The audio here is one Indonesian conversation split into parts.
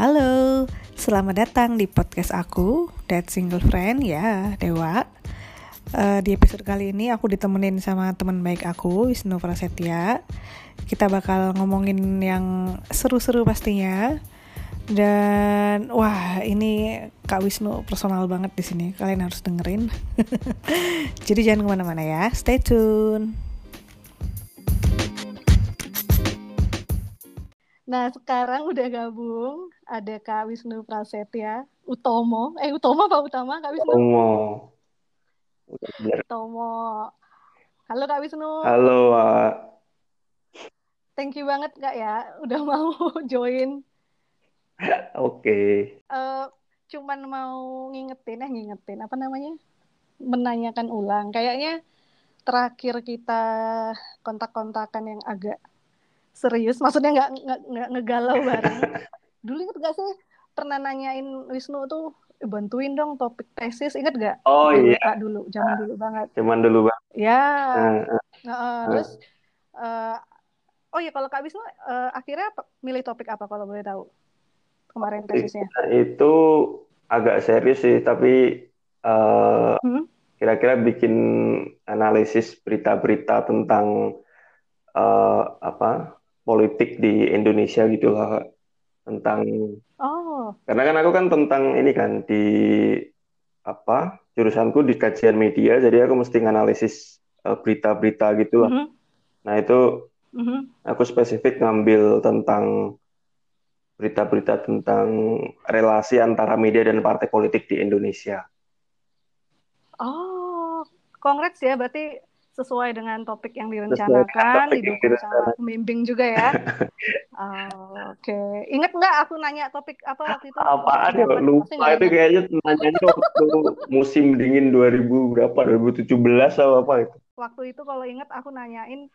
Halo, selamat datang di podcast aku, Dead Single Friend ya, Dewa. Uh, di episode kali ini aku ditemenin sama teman baik aku, Wisnu Prasetya. Kita bakal ngomongin yang seru-seru pastinya. Dan wah, ini Kak Wisnu personal banget di sini. Kalian harus dengerin. Jadi jangan ke mana-mana ya. Stay tune. Nah, sekarang udah gabung ada Kak Wisnu Prasetya, Utomo. Eh, Utomo apa Utama, Kak Wisnu? Utomo. Utomo. Halo Kak Wisnu. Halo, Wak. Thank you banget Kak ya, udah mau join. Oke. Okay. Uh, cuman mau ngingetin, eh ngingetin, apa namanya? Menanyakan ulang. Kayaknya terakhir kita kontak-kontakan yang agak serius, maksudnya nggak nggak ngegalau bareng. dulu inget gak sih pernah nanyain Wisnu tuh bantuin dong topik tesis inget gak? Oh dulu, iya. dulu, zaman dulu banget. Zaman dulu banget. Ya. Uh, uh, uh, terus uh, oh ya kalau Kak Wisnu uh, akhirnya milih topik apa kalau boleh tahu kemarin tesisnya? Itu agak serius sih tapi uh, hmm? kira-kira bikin analisis berita-berita tentang uh, apa politik di Indonesia gitu lah tentang oh karena kan aku kan tentang ini kan di apa jurusanku di kajian media jadi aku mesti nganalisis uh, berita-berita gitu lah. Mm -hmm. Nah itu mm -hmm. aku spesifik ngambil tentang berita-berita tentang relasi antara media dan partai politik di Indonesia. Oh, kongres ya berarti sesuai dengan topik yang direncanakan, didukung sama pembimbing juga ya. oh, Oke, okay. inget nggak aku nanya topik apa waktu itu? Apaan ya? Lupa itu kayaknya nanyanya waktu musim dingin 2000 berapa? 2017 atau apa itu? Waktu itu kalau inget aku nanyain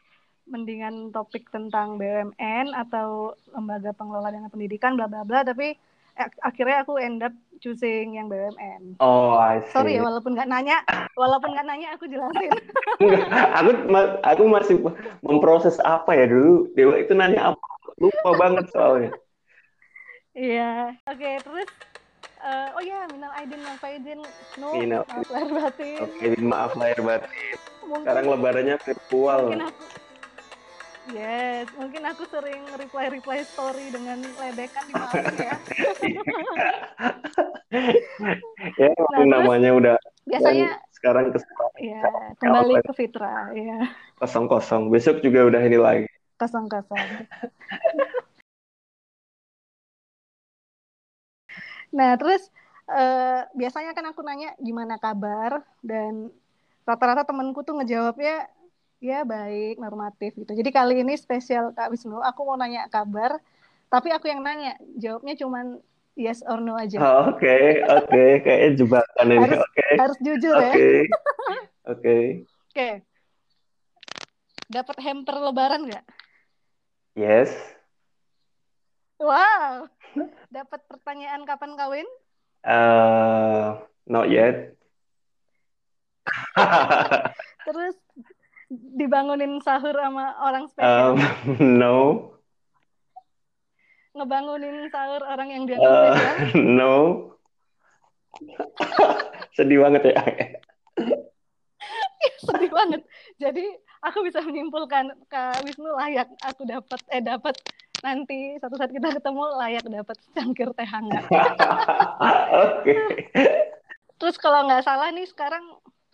mendingan topik tentang BUMN atau lembaga pengelola dana pendidikan bla bla bla tapi akhirnya aku end up choosing yang BUMN. Oh, I see. Sorry ya, walaupun nggak nanya, walaupun nggak nanya aku jelasin. aku aku masih memproses apa ya dulu. Dewa itu nanya apa? Lupa banget soalnya. Iya. Oke, okay, terus uh, oh ya, minal aidin wal faizin. No, minal. maaf lahir batin. Oke, okay, maaf lahir batin. Sekarang lebarannya virtual. Mungkin aku Yes, mungkin aku sering reply-reply story dengan ledekan dimaafin ya. ya, nah, namanya udah biasanya sekarang ke ya, kembali ke Fitra, ya. Kosong-kosong. Besok juga udah ini lagi. Kosong-kosong. nah, terus uh, biasanya kan aku nanya gimana kabar dan rata-rata temenku tuh ngejawabnya ya baik normatif gitu jadi kali ini spesial kak Wisnu aku mau nanya kabar tapi aku yang nanya jawabnya cuman yes or no aja oke oke okay. kayaknya jebakan ini harus, okay. harus jujur okay. ya oke okay. oke dapat hamper lebaran nggak yes wow dapat pertanyaan kapan kawin uh, not yet terus dibangunin sahur sama orang spesial? Um, no. Ngebangunin sahur orang yang dianggap uh, spesial? No. Sedih banget ya. Sedih banget. Jadi aku bisa menyimpulkan Kak Wisnu layak aku dapat eh dapat nanti satu saat kita ketemu layak dapat cangkir teh hangat. Oke. Terus kalau nggak salah nih sekarang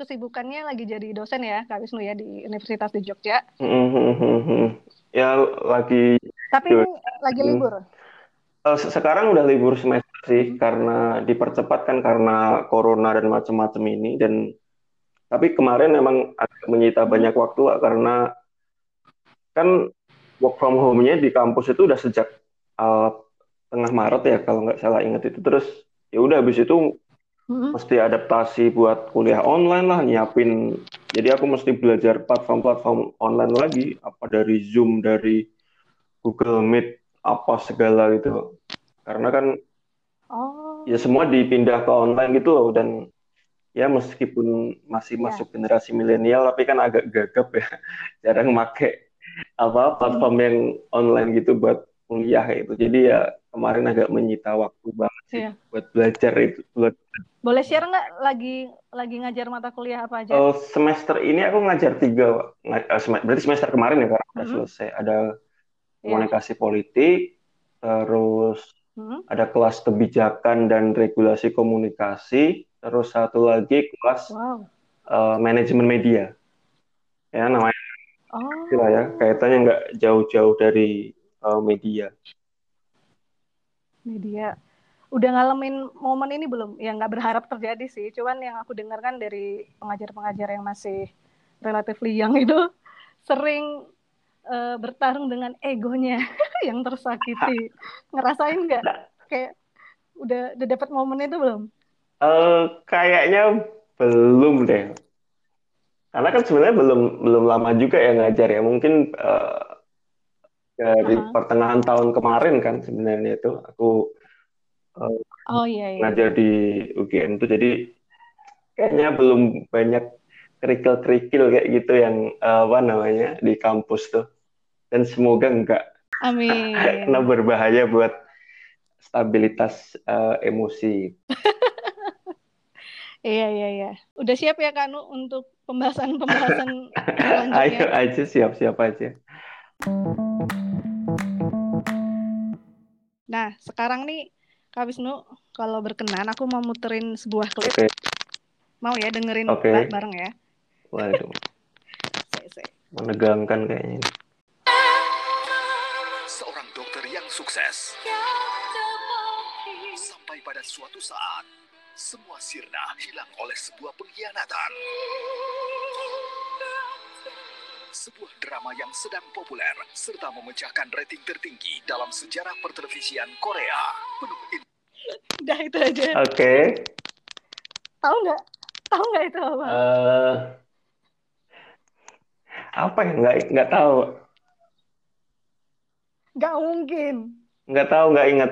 kesibukannya lagi jadi dosen ya Kak Wisnu ya di Universitas di Jogja. Mm-hmm. Ya lagi. Tapi ini lagi libur. Uh, sekarang udah libur semester sih karena dipercepat kan karena corona dan macam-macam ini dan tapi kemarin memang agak menyita banyak waktu lah, karena kan work from home-nya di kampus itu udah sejak uh, tengah Maret ya kalau nggak salah ingat itu terus ya udah habis itu hmm. mesti adaptasi buat kuliah online lah nyiapin jadi aku mesti belajar platform-platform online lagi apa dari Zoom dari Google Meet apa segala gitu karena kan oh. ya semua dipindah ke online gitu loh dan ya meskipun masih yeah. masuk generasi milenial tapi kan agak gagap ya jarang make apa platform yang online gitu buat kuliah gitu jadi ya kemarin agak menyita waktu banget sih Iya. buat belajar itu buat Boleh share nggak lagi lagi ngajar mata kuliah apa aja? Oh, semester ini aku ngajar tiga, eh, berarti semester kemarin ya karena udah Mhm. selesai. Ada Iya. komunikasi politik, terus Hmm? ada kelas kebijakan dan regulasi komunikasi, terus satu lagi kelas Wow. eh, manajemen media. Ya namanya Oh. ya, kaitannya nggak jauh-jauh dari eh, media. media udah ngalamin momen ini belum yang nggak berharap terjadi sih cuman yang aku dengarkan dari pengajar-pengajar yang masih relatif young itu sering eh, bertarung dengan egonya yang tersakiti ngerasain nggak kayak udah udah dapat momen itu belum Eh, kayaknya belum deh. Karena kan sebenarnya belum belum lama juga ya ngajar ya. Mungkin dari Aha. pertengahan tahun kemarin kan sebenarnya itu aku eh, oh iya iya ngajar di UGM itu jadi kayaknya belum banyak kerikil-kerikil kayak gitu yang eh, apa namanya di kampus tuh. Dan semoga enggak amin karena berbahaya buat stabilitas eh, emosi. iya iya iya udah siap ya Kanu untuk pembahasan-pembahasan Ayo aja siap-siap aja. Nah, sekarang nih Kak Wisnu, kalau berkenan aku mau muterin sebuah klip. Oke. Mau ya dengerin ba- bareng ya. Waduh, Saya, saya. menegangkan kayaknya ini. Seorang dokter yang sukses. Sampai pada suatu saat, semua sirna hilang oleh sebuah pengkhianatan. Sebuah drama yang sedang populer serta memecahkan rating tertinggi dalam sejarah pertelevisian Korea. Penuh in- Udah itu aja. Oke. Tahu nggak? Tahu nggak itu apa? eh, apa ya? Nggak nggak tahu. Nggak mungkin. Nggak tahu, nggak ingat.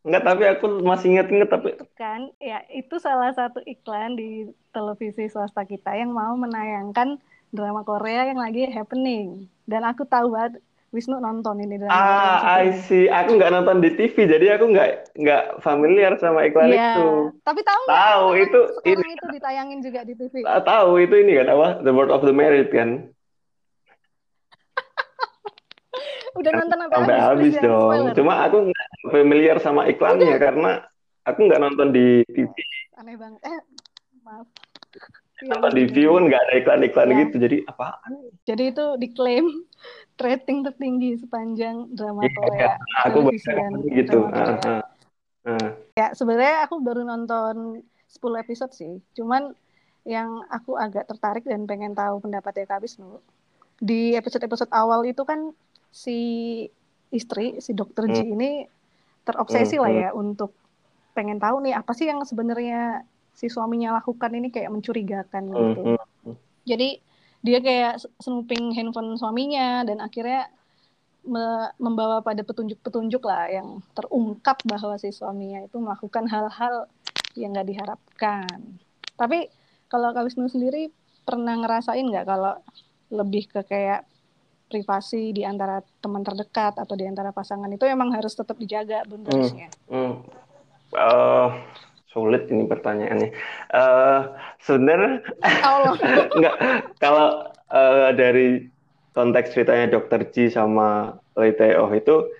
Nggak, tapi aku masih ingat-ingat tapi Kan, ya itu salah satu iklan di televisi swasta kita yang mau menayangkan drama Korea yang lagi happening. Dan aku tahu banget Wisnu nonton ini drama Korea ah satu I see. Aku nggak nonton di TV, jadi aku nggak nggak familiar sama iklan Iya. itu. Tapi tahu nggak? Tahu sekarang- itu ini itu ditayangin juga di TV. Ah, tahu itu ini kan apa? The World of the Married kan? Udah nonton sampai Sampai habis, habis dong. spoiler. Cuma aku nggak familiar sama iklannya karena aku nggak nonton di TV. Aneh banget. Eh, maaf. Iya, Nonton di bener. view kan nggak ada iklan-iklan Ya. gitu. Jadi apaan? Jadi itu diklaim rating tertinggi sepanjang drama Iya, Korea. Aku baru gitu. Korea. ah, ah. Ya, sebenarnya aku baru nonton 10 episode sih. Cuman yang aku agak tertarik dan pengen tahu pendapatnya Kak Wisnu. Di episode-episode awal itu kan si istri, si dokter Ji Hmm. ini terobsesi lah Hmm, ya untuk pengen tahu nih apa sih yang sebenarnya si suaminya lakukan ini kayak mencurigakan Hmm, gitu. hmm. Jadi dia kayak snooping handphone suaminya dan akhirnya me- membawa pada petunjuk-petunjuk lah yang terungkap bahwa si suaminya itu melakukan hal-hal yang nggak diharapkan. Tapi kalau Kak Wisnu sendiri pernah ngerasain nggak kalau lebih ke kayak privasi di antara teman terdekat atau di antara pasangan itu emang harus tetap dijaga boundariesnya. Hmm. Eh, sulit ini pertanyaannya. Eh, sebenarnya nggak kalau eh, dari konteks ceritanya Dokter Ji sama Lee Tae-oh itu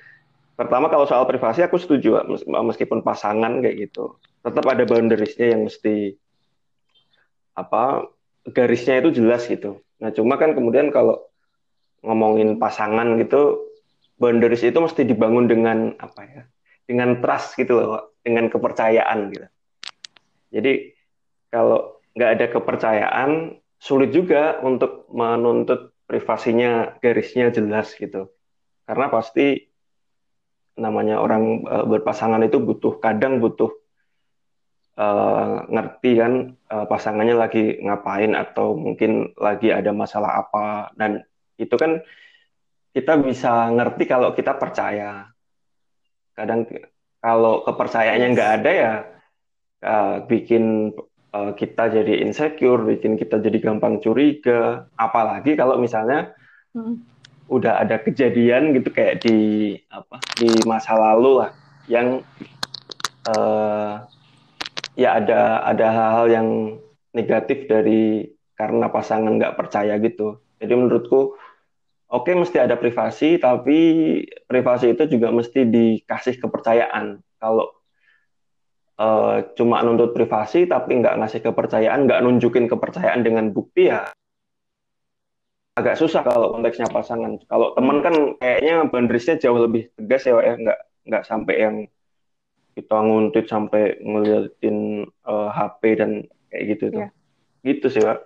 pertama kalau soal privasi aku setuju meskipun pasangan kayak gitu tetap ada boundariesnya yang mesti apa garisnya itu jelas gitu. Nah cuma kan kemudian kalau ngomongin pasangan gitu boundaries itu mesti dibangun dengan apa ya dengan trust gitu loh dengan kepercayaan gitu. Jadi kalau nggak ada kepercayaan sulit juga untuk menuntut privasinya garisnya jelas gitu. Karena pasti namanya orang eh, berpasangan itu butuh kadang butuh eh, ngerti kan eh, pasangannya lagi ngapain atau mungkin lagi ada masalah apa dan itu kan kita bisa ngerti kalau kita percaya. Kadang kalau kepercayaannya nggak ada ya eh, bikin eh, kita jadi insecure, bikin kita jadi gampang curiga. Apalagi kalau misalnya Hmm. udah ada kejadian gitu kayak di apa di masa lalu lah yang uh, ya ada ada hal-hal yang negatif dari karena pasangan nggak percaya gitu. Jadi menurutku oke okay, mesti ada privasi tapi privasi itu juga mesti dikasih kepercayaan. Kalau uh, cuma nuntut privasi tapi nggak ngasih kepercayaan, nggak nunjukin kepercayaan dengan bukti ya agak susah kalau konteksnya pasangan. Kalau teman kan kayaknya boundariesnya jauh lebih tegas ya, ya nggak nggak sampai yang kita nguntit sampai ngeliatin uh, eh, HP dan kayak gitu tuh. Yeah. Gitu sih, Pak.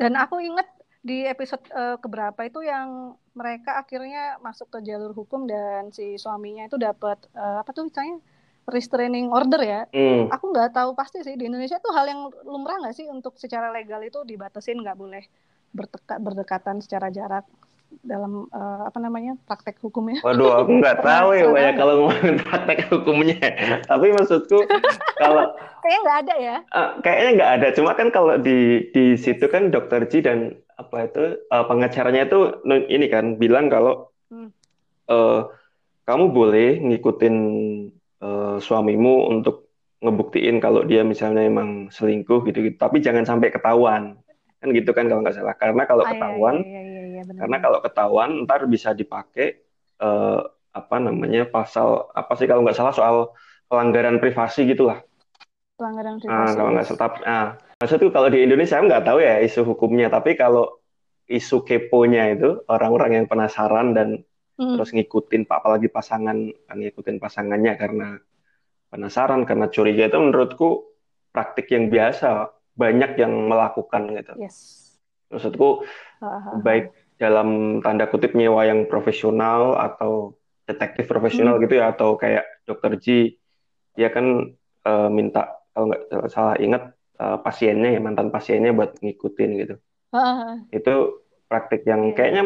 Dan aku inget di episode uh, keberapa itu yang mereka akhirnya masuk ke jalur hukum dan si suaminya itu dapat uh, apa tuh misalnya restraining order ya. Mm. Aku nggak tahu pasti sih di Indonesia tuh hal yang lumrah nggak sih untuk secara legal itu dibatasin nggak boleh berdekat berdekatan secara jarak dalam uh, apa namanya praktek hukumnya? Waduh, aku nggak tahu ya, ya kalau ngomongin praktek hukumnya. Tapi maksudku kalau kayaknya nggak ada ya? Uh, kayaknya nggak ada. Cuma kan kalau di di situ kan dokter Ji dan apa itu uh, pengacaranya itu ini kan bilang kalau hmm. uh, kamu boleh ngikutin uh, suamimu untuk ngebuktiin kalau dia misalnya emang selingkuh gitu-gitu. Tapi jangan sampai ketahuan. Kan gitu kan kalau nggak salah. Karena kalau ah, ketahuan iya, iya, iya, iya, benar. karena kalau ketahuan ntar bisa dipakai uh, apa namanya pasal apa sih kalau nggak salah soal pelanggaran privasi gitulah. Pelanggaran ah, privasi. ah, kalau nggak salah tapi ah. Maksudku kalau di Indonesia nggak tahu ya isu hukumnya. Tapi kalau isu keponya itu orang-orang yang penasaran dan hmm. terus ngikutin apalagi pasangan ngikutin pasangannya karena penasaran karena curiga itu menurutku praktik yang biasa banyak yang melakukan gitu. Yes. Maksudku uh-huh. baik dalam tanda kutip nyewa yang profesional atau detektif profesional hmm. gitu ya atau kayak dokter Ji dia kan uh, minta kalau nggak salah ingat uh, pasiennya ya mantan pasiennya buat ngikutin gitu. Uh-huh. Itu praktik yang yeah. kayaknya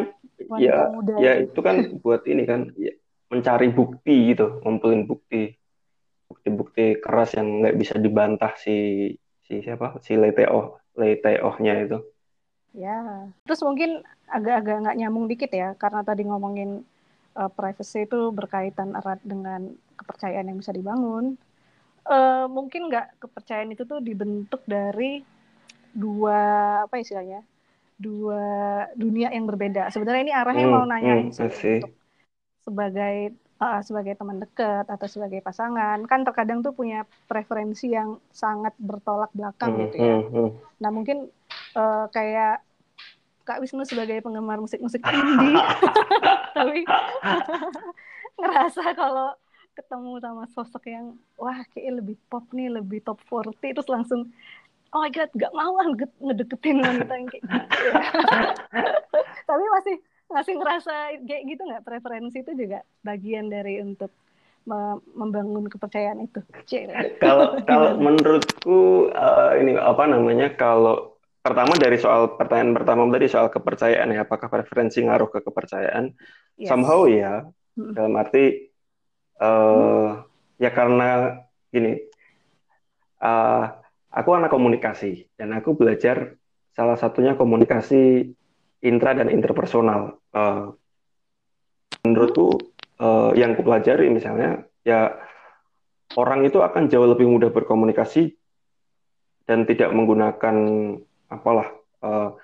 ya muda. ya itu kan buat ini kan ya, mencari bukti gitu, ngumpulin bukti. Bukti-bukti keras yang nggak bisa dibantah si si siapa? Si Leteo Leteohnya itu. Ya terus mungkin agak-agak nggak nyambung dikit ya karena tadi ngomongin uh, privacy itu berkaitan erat dengan kepercayaan yang bisa dibangun. Uh, mungkin nggak kepercayaan itu tuh dibentuk dari dua apa istilahnya dua dunia yang berbeda sebenarnya ini arahnya hmm, mau nanya hmm, sih untuk sebagai uh, sebagai teman dekat atau sebagai pasangan kan terkadang tuh punya preferensi yang sangat bertolak belakang gitu ya. Hmm, hmm. Nah mungkin uh, kayak Kak Wisnu sebagai penggemar musik-musik indie, tapi ngerasa kalau ketemu sama sosok yang wah kayak lebih pop nih, lebih top 40 terus langsung oh my god, gak mau lah ngedeketin wanita yang kayak gitu ya. tapi masih ngasih ngerasa kayak gitu nggak preferensi itu juga bagian dari untuk membangun kepercayaan itu. kalau kalau menurutku uh, ini apa namanya kalau pertama dari soal pertanyaan pertama tadi soal kepercayaan ya apakah preferensi ngaruh ke kepercayaan yes. somehow ya hmm. dalam arti uh, hmm. ya karena gini uh, aku anak komunikasi dan aku belajar salah satunya komunikasi intra dan interpersonal. Uh, menurutku uh, yang kupelajari misalnya ya orang itu akan jauh lebih mudah berkomunikasi dan tidak menggunakan apalah uh,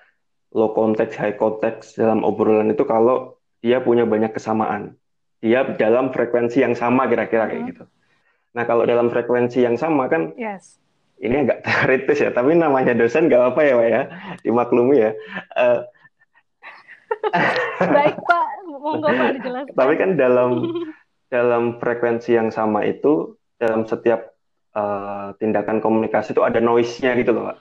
low context high context dalam obrolan itu kalau dia punya banyak kesamaan. Dia dalam frekuensi yang sama kira-kira kayak hmm. gitu. Nah, kalau dalam frekuensi yang sama kan yes. Ini agak teoritis ya, tapi namanya dosen gak apa-apa ya, Pak ya, dimaklumi ya. Uh, Baik Pak, monggo Pak dijelaskan. Tapi kan dalam dalam frekuensi yang sama itu dalam setiap uh, tindakan komunikasi itu ada noise-nya gitu loh Pak.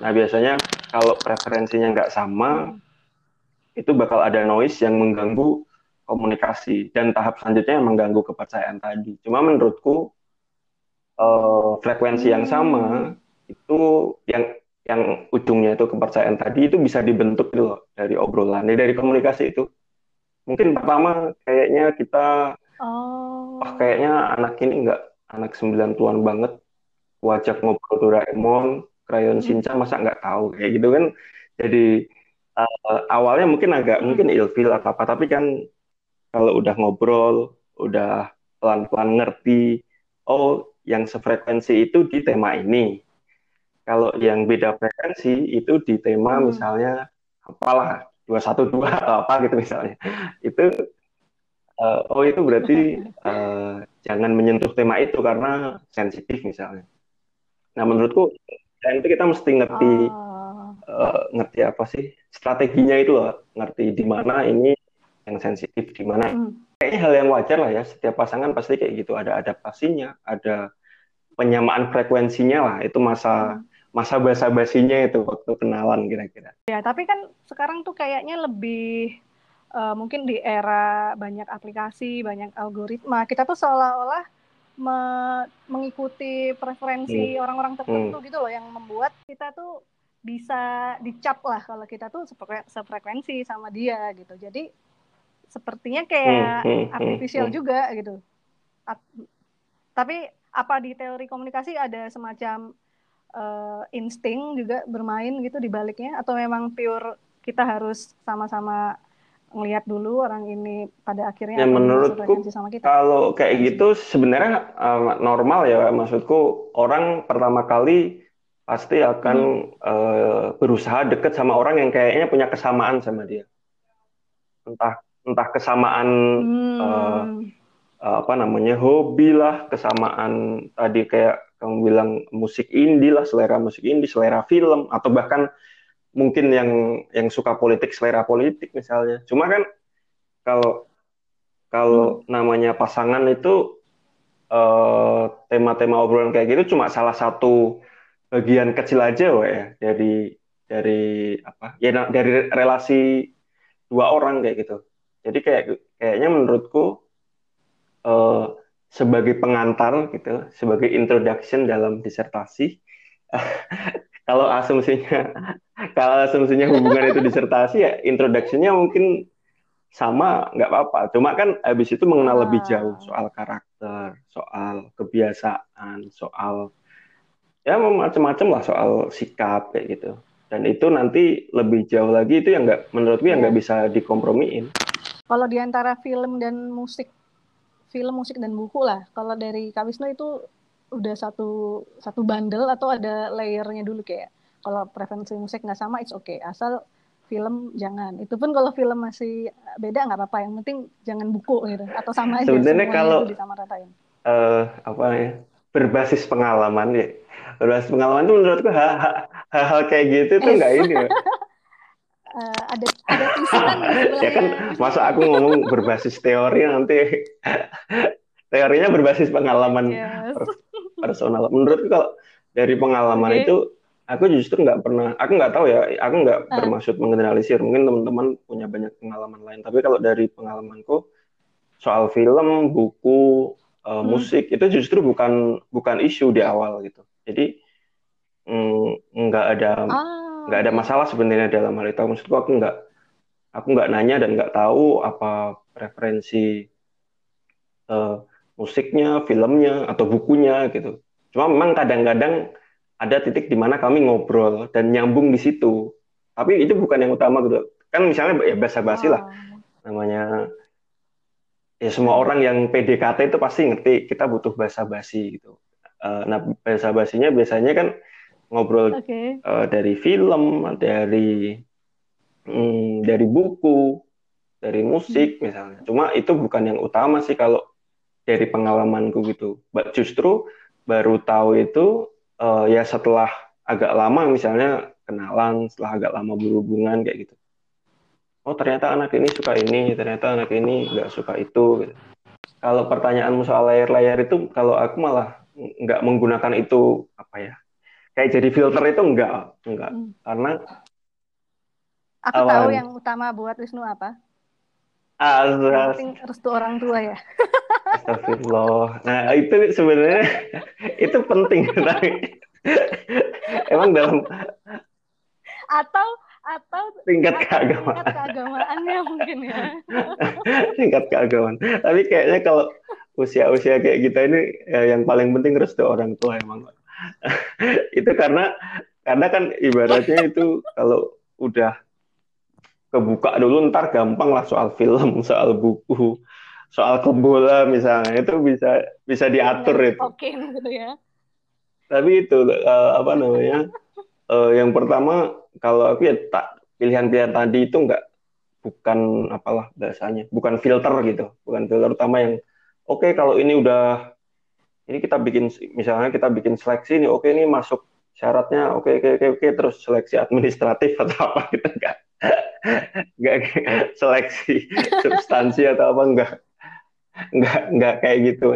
Nah biasanya kalau preferensinya nggak sama itu bakal ada noise yang mengganggu komunikasi dan tahap selanjutnya yang mengganggu kepercayaan tadi. Cuma menurutku uh, frekuensi yang sama itu yang yang ujungnya itu kepercayaan tadi itu bisa dibentuk gitu loh dari obrolan, dari komunikasi itu. Mungkin pertama kayaknya kita, oh, oh kayaknya anak ini enggak anak sembilan tuan banget, wajak ngobrol Doraemon, krayon hmm. Shinchan masa nggak tahu kayak gitu kan. Jadi uh, awalnya mungkin agak Hmm. mungkin ilfil atau apa tapi kan kalau udah ngobrol udah pelan-pelan ngerti oh yang sefrekuensi itu di tema ini kalau yang beda frekuensi itu di tema Hmm. misalnya apalah 212 atau apa gitu misalnya itu uh, oh itu berarti uh, jangan menyentuh tema itu karena sensitif misalnya nah menurutku dan itu kita mesti ngerti Oh. uh, ngerti apa sih strateginya itu loh ngerti di mana ini yang sensitif di mana Hmm. Kayaknya hal yang wajar lah ya setiap pasangan pasti kayak gitu. Ada adaptasinya ada penyamaan frekuensinya lah. Itu masa Hmm. masa basa-basinya itu waktu kenalan kira-kira. Ya, tapi kan sekarang tuh kayaknya lebih eh, mungkin di era banyak aplikasi, banyak algoritma, kita tuh seolah-olah me- mengikuti preferensi orang-orang tertentu gitu loh yang membuat kita tuh bisa dicap lah kalau kita tuh sefrekuensi sama dia gitu. Jadi sepertinya kayak Hmm, hmm, hmm, artifisial hmm. juga gitu. At- tapi apa di teori komunikasi ada semacam eh, insting juga bermain gitu di baliknya atau memang pure kita harus sama-sama ngelihat dulu orang ini pada akhirnya Ya, menurutku sama kita. Kalau kayak gitu sebenarnya uh, normal ya, maksudku orang pertama kali pasti akan uh, berusaha deket sama orang yang kayaknya punya kesamaan sama dia. Entah entah kesamaan Hmm. uh, apa namanya hobi lah, kesamaan tadi kayak kamu bilang musik indie lah, selera musik indie, selera film atau bahkan mungkin yang yang suka politik, selera politik misalnya. Cuma kan kalau kalau namanya pasangan itu eh, tema-tema obrolan kayak gitu cuma salah satu bagian kecil aja Wak, ya dari dari apa ya dari relasi dua orang kayak gitu. Jadi kayak kayaknya menurutku eh, sebagai pengantar gitu, sebagai introduction dalam disertasi. kalau asumsinya kalau asumsinya hubungan itu disertasi ya introduction-nya mungkin sama nggak apa-apa. Cuma kan habis itu mengenal lebih Ah. jauh soal karakter, soal kebiasaan, soal ya macam-macam lah soal sikap kayak gitu. Dan itu nanti lebih jauh lagi itu yang nggak menurutku yang Iya. nggak bisa dikompromiin. Kalau di antara film dan musik, film, musik dan buku lah. Kalau dari Kak Wisnu itu udah satu satu bundle atau ada layernya dulu kayak kalau preferensi musik nggak sama it's okay. Asal film jangan. Itu pun kalau film masih beda nggak apa-apa. Yang penting jangan buku gitu. Atau sama aja Sebenarnya kalau- disamaratain. eh apa ya berbasis pengalaman ya. Berbasis pengalaman itu menurutku ha- ha- hal-hal kayak gitu tuh nggak ini Eh, ada ada tulisan ya kan masa aku ngomong berbasis teori nanti teorinya berbasis pengalaman Yes. personal menurutku kalau dari pengalaman Oke. itu aku justru nggak pernah aku nggak tahu ya aku nggak Ah. bermaksud menggeneralisir mungkin teman-teman punya banyak pengalaman lain tapi kalau dari pengalamanku soal film buku eh, Hmm. musik itu justru bukan bukan isu di awal gitu jadi mm, nggak ada ah nggak ada masalah sebenarnya dalam hal itu. Maksudku aku nggak aku nggak nanya dan nggak tahu apa preferensi eh, musiknya filmnya atau bukunya gitu. Cuma memang kadang-kadang ada titik di mana kami ngobrol dan nyambung di situ. Tapi itu bukan yang utama gitu. Kan misalnya ya basa-basi lah. Ah. namanya ya semua orang yang PDKT itu pasti ngerti kita butuh basa-basi gitu. Eh, nah basa-basinya biasanya kan ngobrol oke eh, dari film, dari mm, dari buku, dari musik misalnya. Cuma itu bukan yang utama sih kalau dari pengalamanku gitu. Justru baru tahu itu eh, ya setelah agak lama misalnya kenalan, setelah agak lama berhubungan kayak gitu. Oh ternyata anak ini suka ini, ternyata anak ini nggak suka itu. Gitu. Kalau pertanyaanmu soal layar-layar itu, kalau aku malah nggak menggunakan itu apa ya? Kayak jadi filter itu enggak, enggak. Hmm. Karena aku tahu Awan. yang utama buat Wisnu apa yang penting restu orang tua ya Astagfirullah. Nah, itu sebenarnya itu penting emang dalam atau atau tingkat keagamaan, tingkat keagamaannya mungkin ya tingkat keagamaan. Tapi kayaknya kalau usia-usia kayak kita ini ya, yang paling penting restu orang tua emang. itu karena karena kan ibaratnya itu kalau udah kebuka dulu ntar gampang lah soal film soal buku soal kebola misalnya. Itu bisa bisa diatur Ya, itu. Oke gitu ya. tapi itu eh, apa namanya eh, yang pertama kalau aku ya tak pilihan-pilihan tadi itu nggak bukan apalah bahasanya bukan filter gitu. Bukan filter utama yang oke kalau ini udah ini kita bikin misalnya kita bikin seleksi nih oke ini masuk syaratnya oke oke oke oke terus seleksi administratif atau apa kita enggak enggak. Seleksi substansi atau apa enggak. Enggak enggak kayak gitu.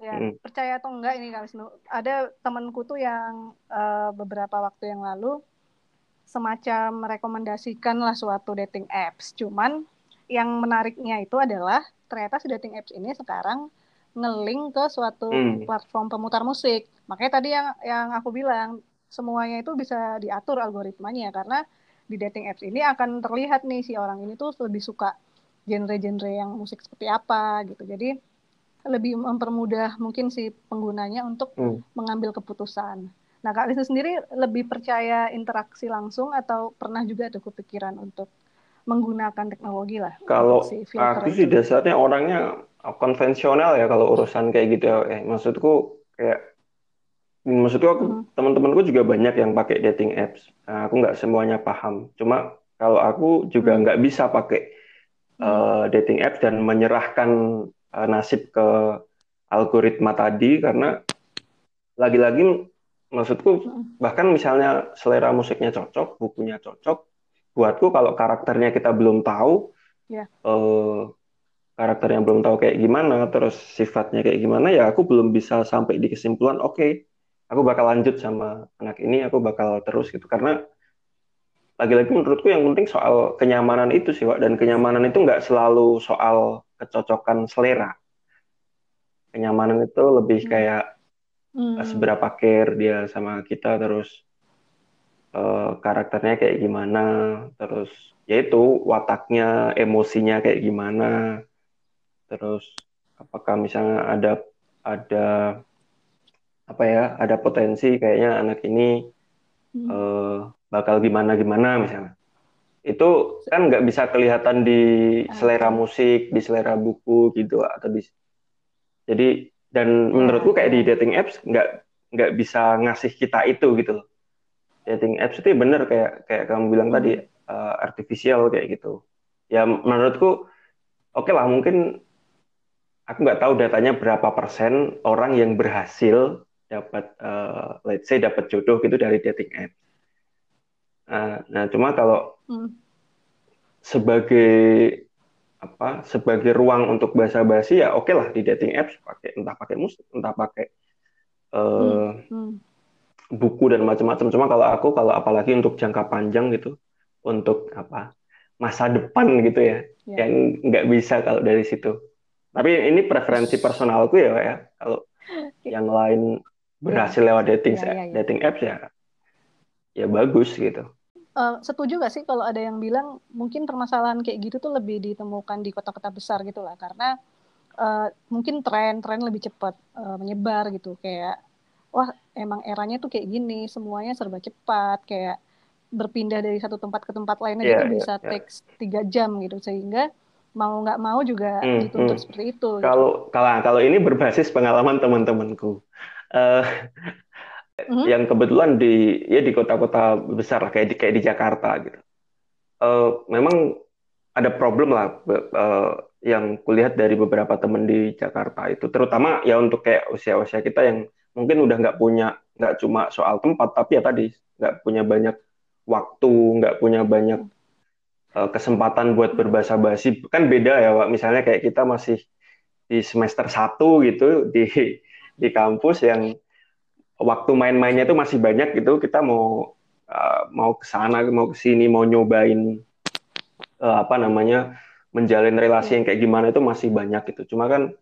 Ya, Hmm. percaya atau enggak ini Kak Wisnu, ada temanku tuh yang eh, beberapa waktu yang lalu semacam merekomendasikan lah suatu dating apps. Cuman yang menariknya itu adalah ternyata si dating apps ini sekarang ngelink ke suatu Hmm. platform pemutar musik. Makanya tadi yang yang aku bilang semuanya itu bisa diatur algoritmanya karena di dating apps ini akan terlihat nih si orang ini tuh lebih suka genre-genre yang musik seperti apa gitu. Jadi lebih mempermudah mungkin si penggunanya untuk Hmm. mengambil keputusan. Nah, Kak Wisnu sendiri lebih percaya interaksi langsung atau pernah juga ada kepikiran untuk menggunakan teknologi lah Kalau si aku sih dasarnya orangnya konvensional ya kalau urusan kayak gitu ya. Eh, maksudku kayak maksudku aku Mhm. teman-temanku juga banyak yang pakai dating apps. Nah, aku nggak semuanya paham. Cuma kalau aku juga Hmm. nggak bisa pakai Hmm. eh, dating apps dan menyerahkan eh, nasib ke algoritma tadi karena lagi-lagi maksudku Hmm. bahkan misalnya selera musiknya cocok, bukunya cocok, buatku kalau karakternya kita belum tahu, Ya. eh, karakternya belum tahu kayak gimana, terus sifatnya kayak gimana, ya aku belum bisa sampai di kesimpulan, oke, aku bakal lanjut sama anak ini, aku bakal terus gitu. Karena lagi-lagi menurutku yang penting soal kenyamanan itu sih, Wak. Dan kenyamanan itu nggak selalu soal kecocokan selera. Kenyamanan itu lebih Hmm. kayak Hmm. seberapa care dia sama kita terus eh, karakternya kayak gimana terus yaitu wataknya emosinya kayak gimana terus apakah misalnya ada ada apa ya ada potensi kayaknya anak ini Hmm. eh, bakal gimana gimana misalnya itu kan nggak bisa kelihatan di selera Oke. musik di selera buku gitu atau di jadi dan Ya, menurutku kayak di ya. dating apps nggak nggak bisa ngasih kita itu gitu loh. Dating apps itu bener kayak kayak kamu bilang Hmm. tadi eh, artificial kayak gitu. Ya menurutku oke lah mungkin aku nggak tahu datanya berapa persen orang yang berhasil dapat eh, let's say dapat jodoh gitu dari dating app. Nah, nah cuma kalau Hmm. sebagai apa sebagai ruang untuk basa-basi ya oke lah di dating apps pakai entah pakai musik entah pakai eh, Hmm. buku dan macam-macam cuma kalau aku kalau apalagi untuk jangka panjang gitu untuk apa masa depan gitu ya Ya. yang nggak bisa kalau dari situ tapi ini preferensi personalku ya ya. Kalau yang lain berhasil lewat dating Ya, ya, ya. dating apps ya ya bagus gitu. Eh, setuju gak sih kalau ada yang bilang mungkin permasalahan kayak gitu tuh lebih ditemukan di kota-kota besar gitu lah. Karena eh, mungkin tren-tren lebih cepat eh, menyebar gitu. Kayak wah emang eranya tuh kayak gini semuanya serba cepat. Kayak berpindah dari satu tempat ke tempat lainnya Iya, gitu iya, bisa iya. takes tiga jam gitu. Sehingga mau nggak mau juga Hmm, dituntut hmm. seperti itu gitu. Kalau kalau kalau ini berbasis pengalaman teman-temanku. Eh, Mhm. yang kebetulan di ya di kota-kota besar lah kayak di kayak di Jakarta gitu. Eh, memang ada problem lah eh, yang kulihat dari beberapa teman di Jakarta itu, terutama ya untuk kayak usia-usia kita yang mungkin udah nggak punya nggak cuma soal tempat, tapi ya tadi nggak punya banyak waktu, nggak punya banyak kesempatan buat berbahasa-basi. Kan beda ya, Wak. Misalnya kayak kita masih di semester 1 gitu di di kampus yang waktu main-mainnya itu masih banyak gitu kita mau uh, mau ke sana mau ke sini mau nyobain uh, apa namanya menjalin relasi yang kayak gimana itu masih banyak gitu cuma kan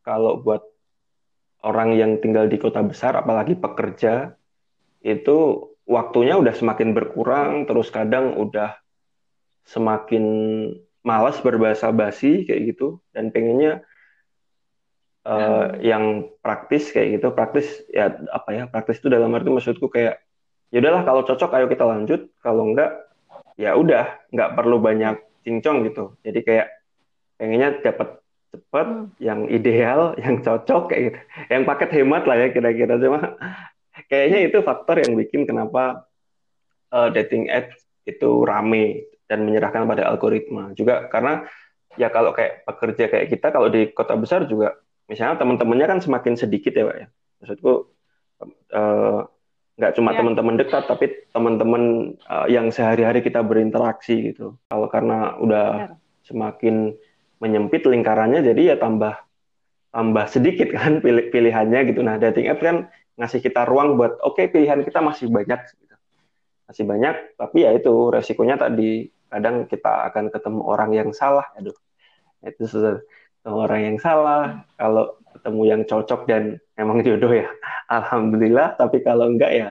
kalau buat orang yang tinggal di kota besar apalagi pekerja itu waktunya udah semakin berkurang terus kadang udah semakin malas berbahasa basi kayak gitu dan pengennya uh, Hmm. yang praktis kayak gitu. Praktis ya apa ya praktis itu dalam arti maksudku kayak ya udahlah kalau cocok ayo kita lanjut. Kalau enggak ya udah nggak perlu banyak cincong gitu. Jadi kayak pengennya dapat cepat Hmm. yang ideal yang cocok kayak gitu. Yang paket hemat lah ya kira-kira. Cuma kayaknya itu faktor yang bikin kenapa uh, dating apps itu rame dan menyerahkan pada algoritma juga karena ya kalau kayak pekerja kayak kita kalau di kota besar juga misalnya teman-temannya kan semakin sedikit ya pak ya maksudku uh, nggak cuma Ya. teman-teman dekat tapi teman-teman uh, yang sehari-hari kita berinteraksi gitu kalau karena udah Benar. semakin menyempit lingkarannya jadi ya tambah tambah sedikit kan pilih pilihannya gitu nah dating app kan ngasih kita ruang buat oke pilihan kita masih banyak gitu. masih banyak tapi ya itu resikonya tadi kadang kita akan ketemu orang yang salah. Aduh itu susah. Ketemu orang yang salah kalau ketemu yang cocok dan emang jodoh ya alhamdulillah. Tapi kalau enggak ya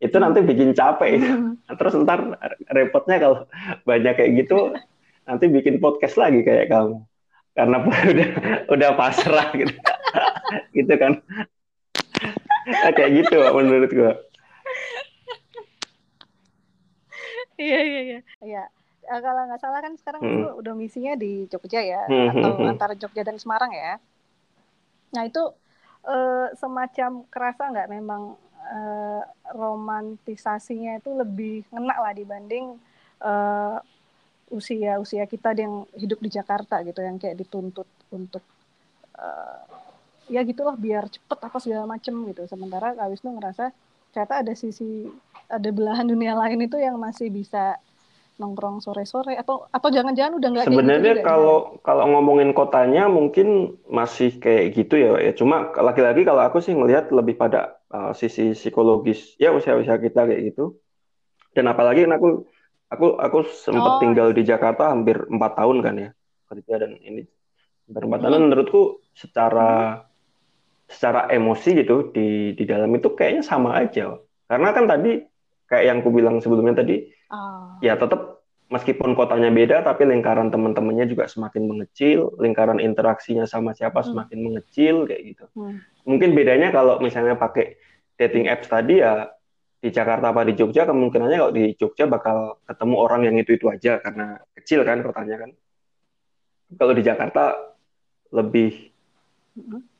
itu nanti bikin capek. Nah, terus ntar repotnya kalau banyak kayak gitu nanti bikin podcast lagi kayak kamu. Karena udah udah pasrah gitu. Gitu kan. Nah, kayak gitu menurut gua Iya iya iya. Iya. Eh, kalau nggak salah kan sekarang Hmm. itu udah misinya di Jogja ya, Hmm, atau hmm, hmm. antara Jogja dan Semarang ya. Nah itu eh, semacam kerasa nggak memang eh, romantisasinya itu lebih ngena lah dibanding eh, usia-usia kita yang hidup di Jakarta gitu, yang kayak dituntut untuk eh, ya gitulah biar cepet apa segala macem gitu. Sementara Kak Wisnu ngerasa ternyata ada sisi ada belahan dunia lain itu yang masih bisa nongkrong sore-sore atau atau jangan-jangan udah nggak gitu Sebenarnya juga kalau kalau ngomongin kotanya mungkin masih kayak gitu ya, ya. Cuma laki-laki kalau aku sih ngelihat lebih pada uh, sisi psikologis ya usia-usia kita kayak gitu. Dan apalagi kan aku aku aku sempat Oh. tinggal di Jakarta hampir empat tahun kan ya kerja dan ini hampir empat tahun Hmm. menurutku secara secara emosi gitu di di dalam itu kayaknya sama aja. Karena kan tadi kayak yang aku bilang sebelumnya tadi Ah. ya tetap meskipun kotanya beda tapi lingkaran teman-temannya juga semakin mengecil, lingkaran interaksinya sama siapa Hmm. semakin mengecil kayak gitu. Hmm. Mungkin bedanya kalau misalnya pakai dating apps tadi ya di Jakarta apa di Jogja kemungkinannya kalau di Jogja bakal ketemu orang yang itu-itu aja karena kecil kan kotanya kan. Kalau di Jakarta lebih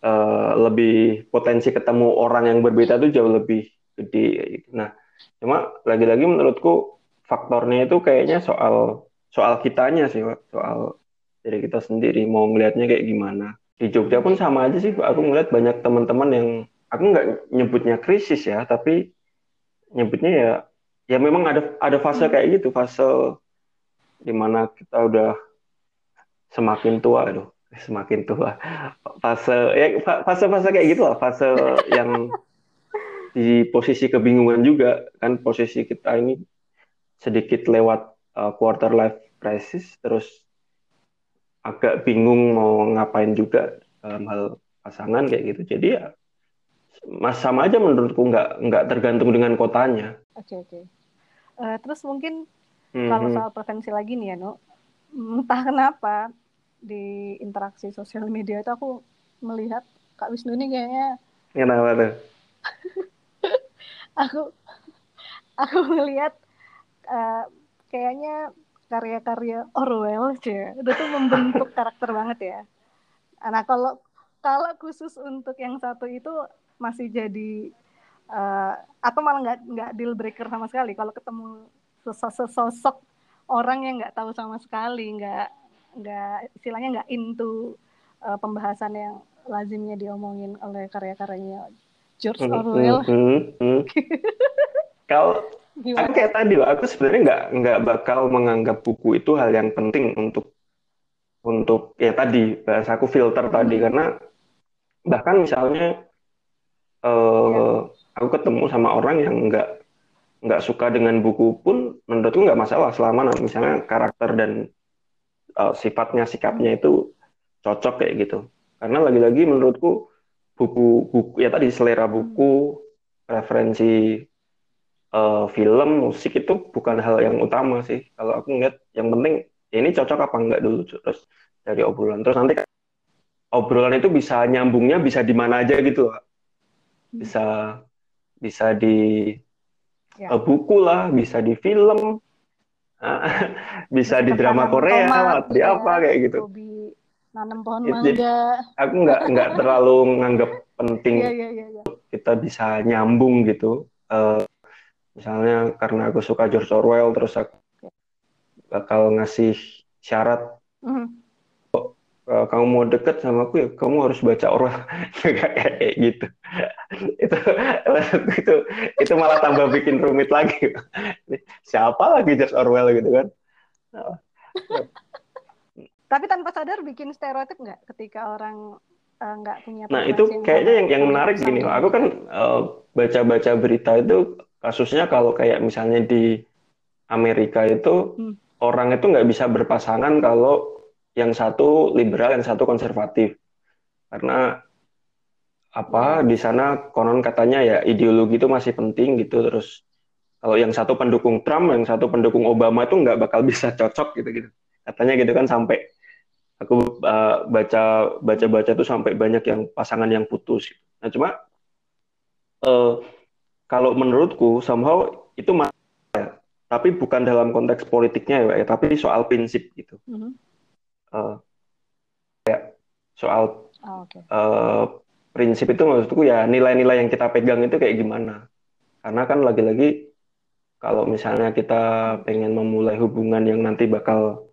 Eh, lebih potensi ketemu orang yang berbeda itu jauh lebih gede gitu. Nah, cuma lagi-lagi menurutku faktornya itu kayaknya soal soal kitanya sih, soal diri kita sendiri mau ngelihatnya kayak gimana. Di Jogja pun sama aja sih, aku ngeliat banyak teman-teman yang aku nggak nyebutnya krisis ya, tapi nyebutnya ya ya memang ada ada fase kayak gitu, fase di mana kita udah semakin tua, aduh, semakin tua. Fase ya fa- fase-fase kayak gitu lah, fase yang di posisi kebingungan juga kan posisi kita ini sedikit lewat uh, quarter life crisis terus agak bingung mau ngapain juga dalam hal pasangan kayak gitu. Jadi ya mas sama aja menurutku nggak nggak tergantung dengan kotanya. Oke oke. Eh, terus mungkin kalau Mhm. soal preferensi lagi nih ya, Nu. Entah kenapa di interaksi sosial media itu aku melihat Kak Wisnu ini kayaknya Kenapa tuh? aku aku melihat eh, kayaknya karya-karya Orwell aja itu tuh membentuk karakter banget ya. Nah kalau kalau khusus untuk yang satu itu masih jadi eh, atau malah nggak nggak deal breaker sama sekali kalau ketemu sosok sosok orang yang nggak tahu sama sekali nggak nggak istilahnya nggak into eh, pembahasan yang lazimnya diomongin oleh karya-karyanya George Mhm, Orwell mhm, mhm. Kalau gimana? Aku kayak tadi, Pak, aku sebenarnya nggak nggak bakal menganggap buku itu hal yang penting untuk untuk ya tadi bahasa aku filter tadi Hmm. karena bahkan misalnya eh aku ketemu sama orang yang nggak nggak suka dengan buku pun menurutku nggak masalah selama misalnya karakter dan eh, sifatnya sikapnya itu cocok kayak gitu karena lagi-lagi menurutku buku buku ya tadi selera buku referensi eh, film, musik itu bukan hal yang utama sih. Kalau aku ngeliat yang penting ya ini cocok apa enggak dulu terus dari obrolan. Terus nanti obrolan itu bisa nyambungnya bisa di mana aja gitu, Pak. Bisa bisa di Ya. eh, buku lah, bisa di film, bisa di drama Korea tomat, di ya, apa kayak gitu. Hobi nanam pohon mangga. Aku nggak nggak terlalu nganggap penting yeah, yeah, yeah, yeah. kita bisa nyambung gitu. Uh, misalnya karena aku suka George Orwell terus aku bakal ngasih syarat mm -hmm. Uh, kamu mau deket sama aku ya kamu harus baca Orwell kayak gitu. Itu itu itu malah tambah bikin rumit lagi. Siapa lagi George Orwell gitu kan? Tapi tanpa sadar bikin stereotip nggak ketika orang uh, nggak punya nah itu kayaknya yang yang menarik gini. aku kan uh, baca-baca berita itu kasusnya kalau kayak misalnya di Amerika itu hmm. orang itu nggak bisa berpasangan kalau yang satu liberal, yang satu konservatif. Karena apa di sana konon katanya ya ideologi itu masih penting gitu terus kalau yang satu pendukung Trump yang satu pendukung Obama itu nggak bakal bisa cocok gitu gitu katanya gitu kan sampai aku uh, baca baca baca tuh sampai banyak yang pasangan yang putus gitu. nah cuma uh, kalau menurutku somehow itu ya, tapi bukan dalam konteks politiknya ya, ya tapi soal prinsip gitu mm -hmm uh, kayak soal oh, okay. uh, eh, prinsip itu maksudku ya nilai-nilai yang kita pegang itu kayak gimana. Karena kan lagi-lagi kalau misalnya kita pengen memulai hubungan yang nanti bakal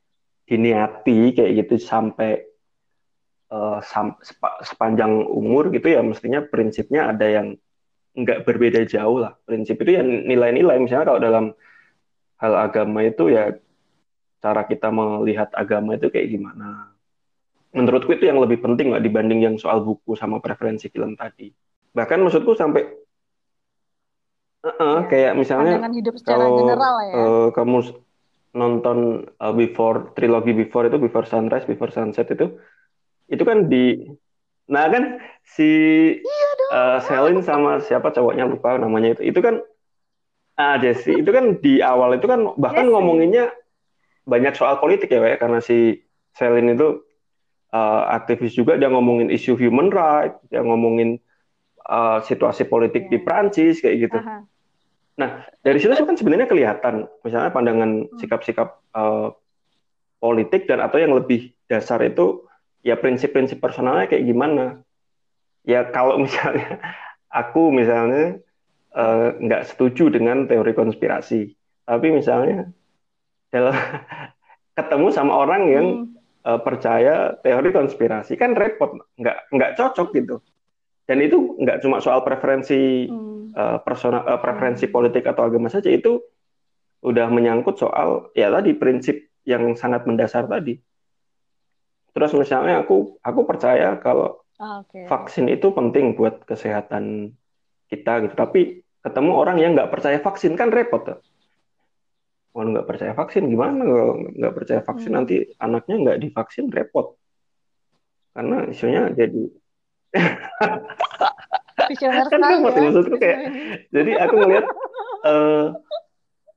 diniati kayak gitu sampai uh, sam sepa sepanjang umur gitu ya mestinya prinsipnya ada yang nggak berbeda jauh lah. Prinsip itu ya nilai-nilai. Misalnya kalau dalam hal agama itu ya cara kita melihat agama itu kayak gimana. Menurutku itu yang lebih penting lah dibanding yang soal buku sama preferensi film tadi. Bahkan maksudku sampai uh -uh, ya, kayak misalnya hidup kalau general ya. uh, kamu nonton uh, before trilogi before itu before sunrise before sunset itu itu kan di nah kan si iya uh, Selin sama siapa cowoknya lupa namanya itu itu kan ah Jesse itu kan di awal itu kan bahkan Jesse. ngomonginnya banyak soal politik ya, Pak, ya, karena si Selin itu uh, aktivis juga dia ngomongin isu human right, dia ngomongin uh, situasi politik yeah. di Prancis kayak gitu. Aha. Nah, dari situ kan sebenarnya kelihatan misalnya pandangan sikap-sikap uh, politik dan atau yang lebih dasar itu ya prinsip-prinsip personalnya kayak gimana. Ya kalau misalnya aku misalnya nggak uh, setuju dengan teori konspirasi, tapi misalnya dalam ketemu sama orang yang hmm. uh, percaya teori konspirasi kan repot nggak nggak cocok gitu dan itu nggak cuma soal preferensi hmm. uh, personal uh, preferensi hmm. politik atau agama saja itu udah menyangkut soal ya tadi prinsip yang sangat mendasar tadi terus misalnya aku aku percaya kalau oh, okay. vaksin itu penting buat kesehatan kita gitu tapi ketemu orang yang nggak percaya vaksin kan repot tuh kalau nggak percaya vaksin gimana kalau nggak percaya vaksin hmm. nanti anaknya nggak divaksin repot karena isunya jadi kan repot ya. maksudku kayak jadi aku ngeliat uh,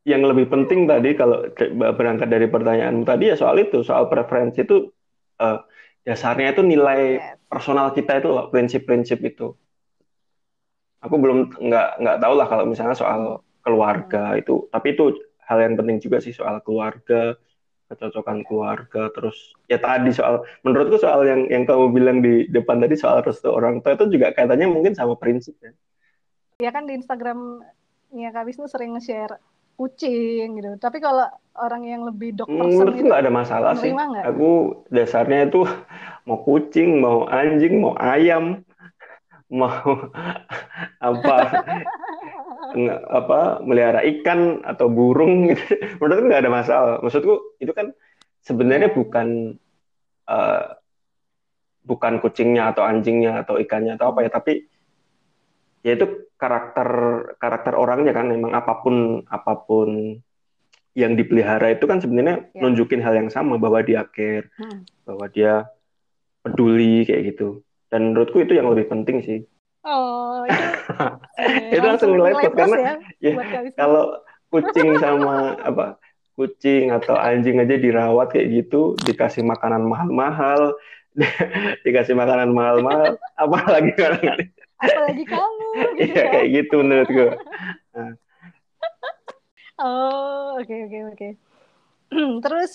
yang lebih penting tadi kalau berangkat dari pertanyaanmu tadi ya soal itu soal preferensi itu uh, dasarnya itu nilai yes. personal kita itu prinsip-prinsip itu aku belum nggak nggak tahu lah kalau misalnya soal keluarga hmm. itu tapi itu hal yang penting juga sih soal keluarga kecocokan keluarga terus ya tadi soal menurutku soal yang yang kamu bilang di depan tadi soal restu orang tua itu juga katanya mungkin sama prinsip ya. Ya kan di Instagram ya Kak Wisnu sering nge-share kucing gitu. Tapi kalau orang yang lebih dokter hmm, menurutku nggak ada masalah sih. gak? aku dasarnya itu mau kucing mau anjing mau ayam mau apa apa melihara ikan atau burung gitu. menurutku nggak ada masalah maksudku itu kan sebenarnya bukan uh, bukan kucingnya atau anjingnya atau ikannya atau apa ya tapi ya itu karakter karakter orangnya kan memang apa pun apa pun yang dipelihara itu kan sebenarnya ya. nunjukin hal yang sama bahwa dia care hmm. bahwa dia peduli kayak gitu dan menurutku itu yang lebih penting sih Oh, itu, itu langsung plus karena ya, ya kalau kucing sama apa kucing atau anjing aja dirawat kayak gitu, dikasih makanan mahal-mahal, dikasih makanan mahal-mahal, apalagi orang apalagi kamu gitu iya, ya, kayak gitu menurut gue. Nah. Oh, oke okay, oke okay, oke. Okay. Terus,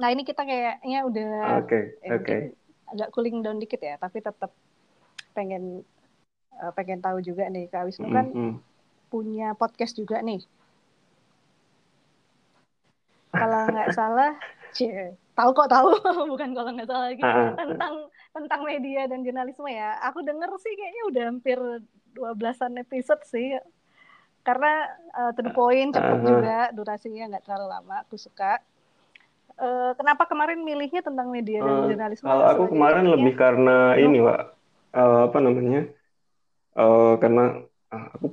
nah ini kita kayaknya udah Oke, eh, oke. mungkin agak cooling down dikit ya, tapi tetap pengen eh, pengen tahu juga nih Kak Wisnu kan Mm-mm. punya podcast juga nih. Kalau nggak salah, cie, tahu kok tahu, bukan kalau nggak salah lagi ah. tentang tentang media dan jurnalisme ya. Aku denger sih kayaknya udah hampir 12-an episode sih. Karena eh, to the point, cepet Ah, ah. juga, durasinya nggak terlalu lama, aku suka. Eh, kenapa kemarin milihnya tentang media dan Eh, jurnalisme? kalau aku kemarin lebih karena ini, Pak. Eh, apa namanya? Eh, karena ah, aku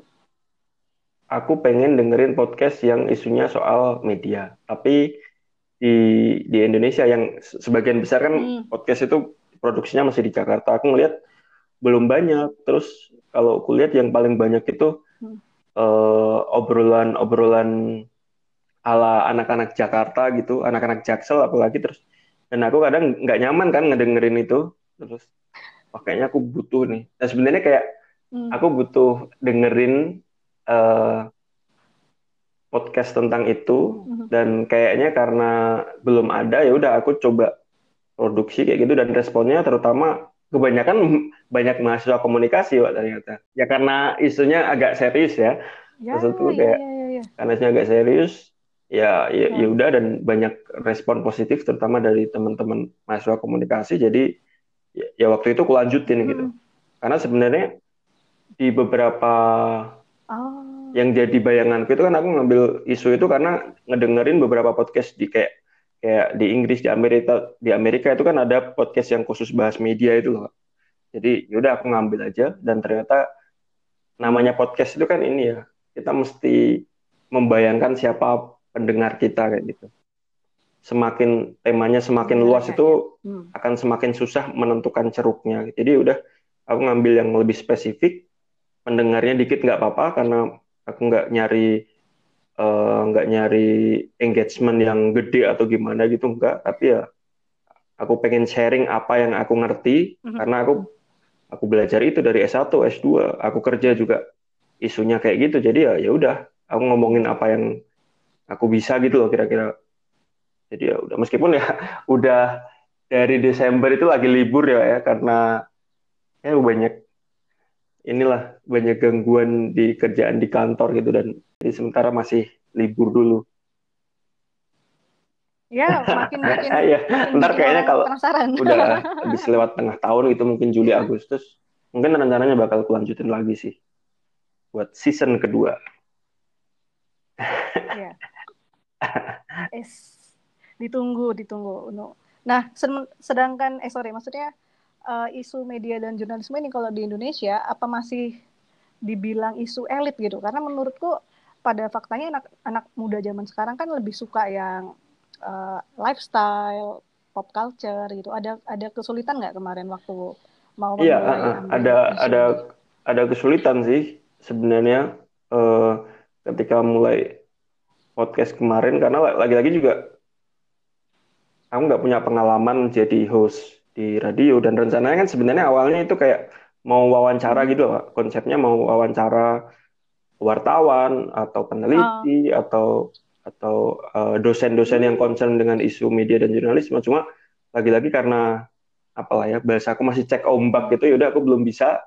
aku pengen dengerin podcast yang isunya soal media. Tapi di di Indonesia yang se- sebagian besar kan Hmm. podcast itu produksinya masih di Jakarta. Aku ngelihat belum banyak. Terus kalau aku lihat yang paling banyak itu Hmm. eh, obrolan-obrolan ala anak-anak Jakarta gitu, anak-anak Jaksel apalagi terus. Dan aku kadang nggak nyaman kan ngedengerin itu. Terus, wah kayaknya aku butuh nih. Dan sebenarnya kayak Hmm. aku butuh dengerin eh, podcast tentang itu Mhm. dan kayaknya karena belum ada ya udah aku coba produksi kayak gitu dan responnya terutama kebanyakan banyak mahasiswa komunikasi Wak, ternyata ya karena isunya agak serius ya Ya, maksudku iya, kayak iya, iya, iya. karena isunya agak serius ya ya Hmm. ya udah dan banyak respon positif terutama dari teman-teman mahasiswa komunikasi jadi ya, ya waktu itu aku lanjutin gitu Hmm. karena sebenarnya di beberapa Oh. yang jadi bayanganku itu kan aku ngambil isu itu karena ngedengerin beberapa podcast di kayak kayak di Inggris di Amerika di Amerika itu kan ada podcast yang khusus bahas media itu loh jadi yaudah aku ngambil aja dan ternyata namanya podcast itu kan ini ya kita mesti membayangkan siapa pendengar kita kayak gitu semakin temanya semakin luas Pendengarnya, itu Hmm. akan semakin susah menentukan ceruknya jadi udah aku ngambil yang lebih spesifik pendengarnya dikit nggak apa-apa karena aku nggak nyari eh, nggak nyari engagement yang gede atau gimana gitu nggak. Tapi ya aku pengen sharing apa yang aku ngerti Mhm. karena aku aku belajar itu dari S1 S2 aku kerja juga isunya kayak gitu. Jadi ya ya udah aku ngomongin apa yang aku bisa gitu loh kira-kira. Jadi ya udah meskipun ya udah dari Desember itu lagi libur ya ya karena ya banyak inilah banyak gangguan di kerjaan di kantor gitu dan jadi sementara masih libur dulu. Ya, makin bikin, ya, makin ntar kayaknya kalau penasaran. udah habis lewat tengah tahun itu mungkin Juli Agustus mungkin rencananya bakal kelanjutin lagi sih buat season kedua. Iya. Es, ditunggu, ditunggu. No. Nah, sedangkan, eh sorry, maksudnya eh, isu media dan jurnalisme ini kalau di Indonesia apa masih dibilang isu elit gitu? Karena menurutku pada faktanya anak anak muda zaman sekarang kan lebih suka yang eh, lifestyle, pop culture gitu. Ada ada kesulitan nggak kemarin waktu mau Iya, uh, uh, ambil ada isu ada ada kesulitan sih sebenarnya eh, ketika mulai podcast kemarin karena la- lagi-lagi juga aku nggak punya pengalaman jadi host di radio dan rencananya kan sebenarnya awalnya itu kayak mau wawancara gitu loh. Konsepnya mau wawancara wartawan atau peneliti atau atau eh, dosen-dosen yang concern dengan isu media dan jurnalisme. Cuma lagi-lagi karena apalah ya bahasa aku masih cek ombak gitu ya udah aku belum bisa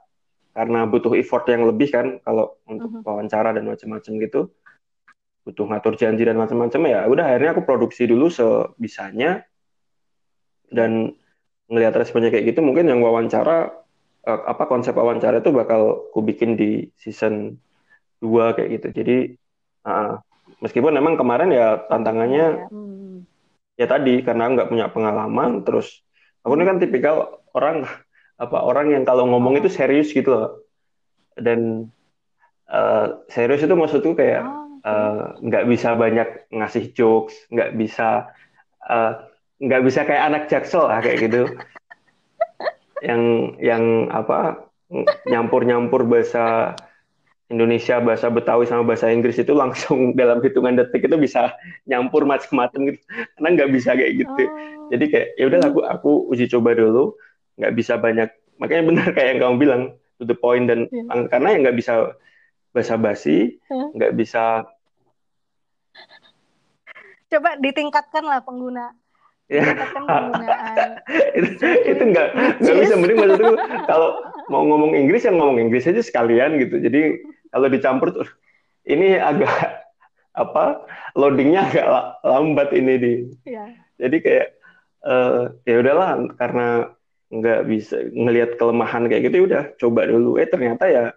karena butuh effort yang lebih kan kalau untuk Mhm. wawancara dan macam-macam gitu butuh ngatur janji dan macam-macam ya udah akhirnya aku produksi dulu sebisanya dan ngelihat responnya kayak gitu mungkin yang wawancara eh, apa konsep wawancara itu bakal aku bikin di season 2 kayak gitu. Jadi uh, meskipun memang kemarin ya tantangannya Ya, hmm. ya tadi karena nggak punya pengalaman terus aku ini kan tipikal orang apa orang yang kalau ngomong itu serius gitu loh. Dan eh, serius itu maksudku kayak Oh, eh, nggak bisa banyak ngasih jokes nggak bisa eh, nggak bisa kayak anak jaksel lah kayak gitu yang yang apa nyampur-nyampur bahasa Indonesia bahasa Betawi sama bahasa Inggris itu langsung dalam hitungan detik itu bisa nyampur macam-macam gitu karena nggak bisa kayak gitu Oh. jadi kayak ya udah aku aku uji coba dulu nggak bisa banyak makanya benar kayak yang kamu bilang to the point dan Iya. karena yang nggak bisa basa-basi Hah? nggak bisa coba ditingkatkan lah pengguna Ya. penggunaan. Itu itu nggak nggak bisa mending maksudku kalau mau ngomong Inggris yang ngomong Inggris aja sekalian gitu. Jadi kalau dicampur tuh ini agak apa loadingnya agak la- lambat ini di. Ya jadi kayak eh ya udahlah karena nggak bisa ngelihat kelemahan kayak gitu ya udah coba dulu. Eh ternyata ya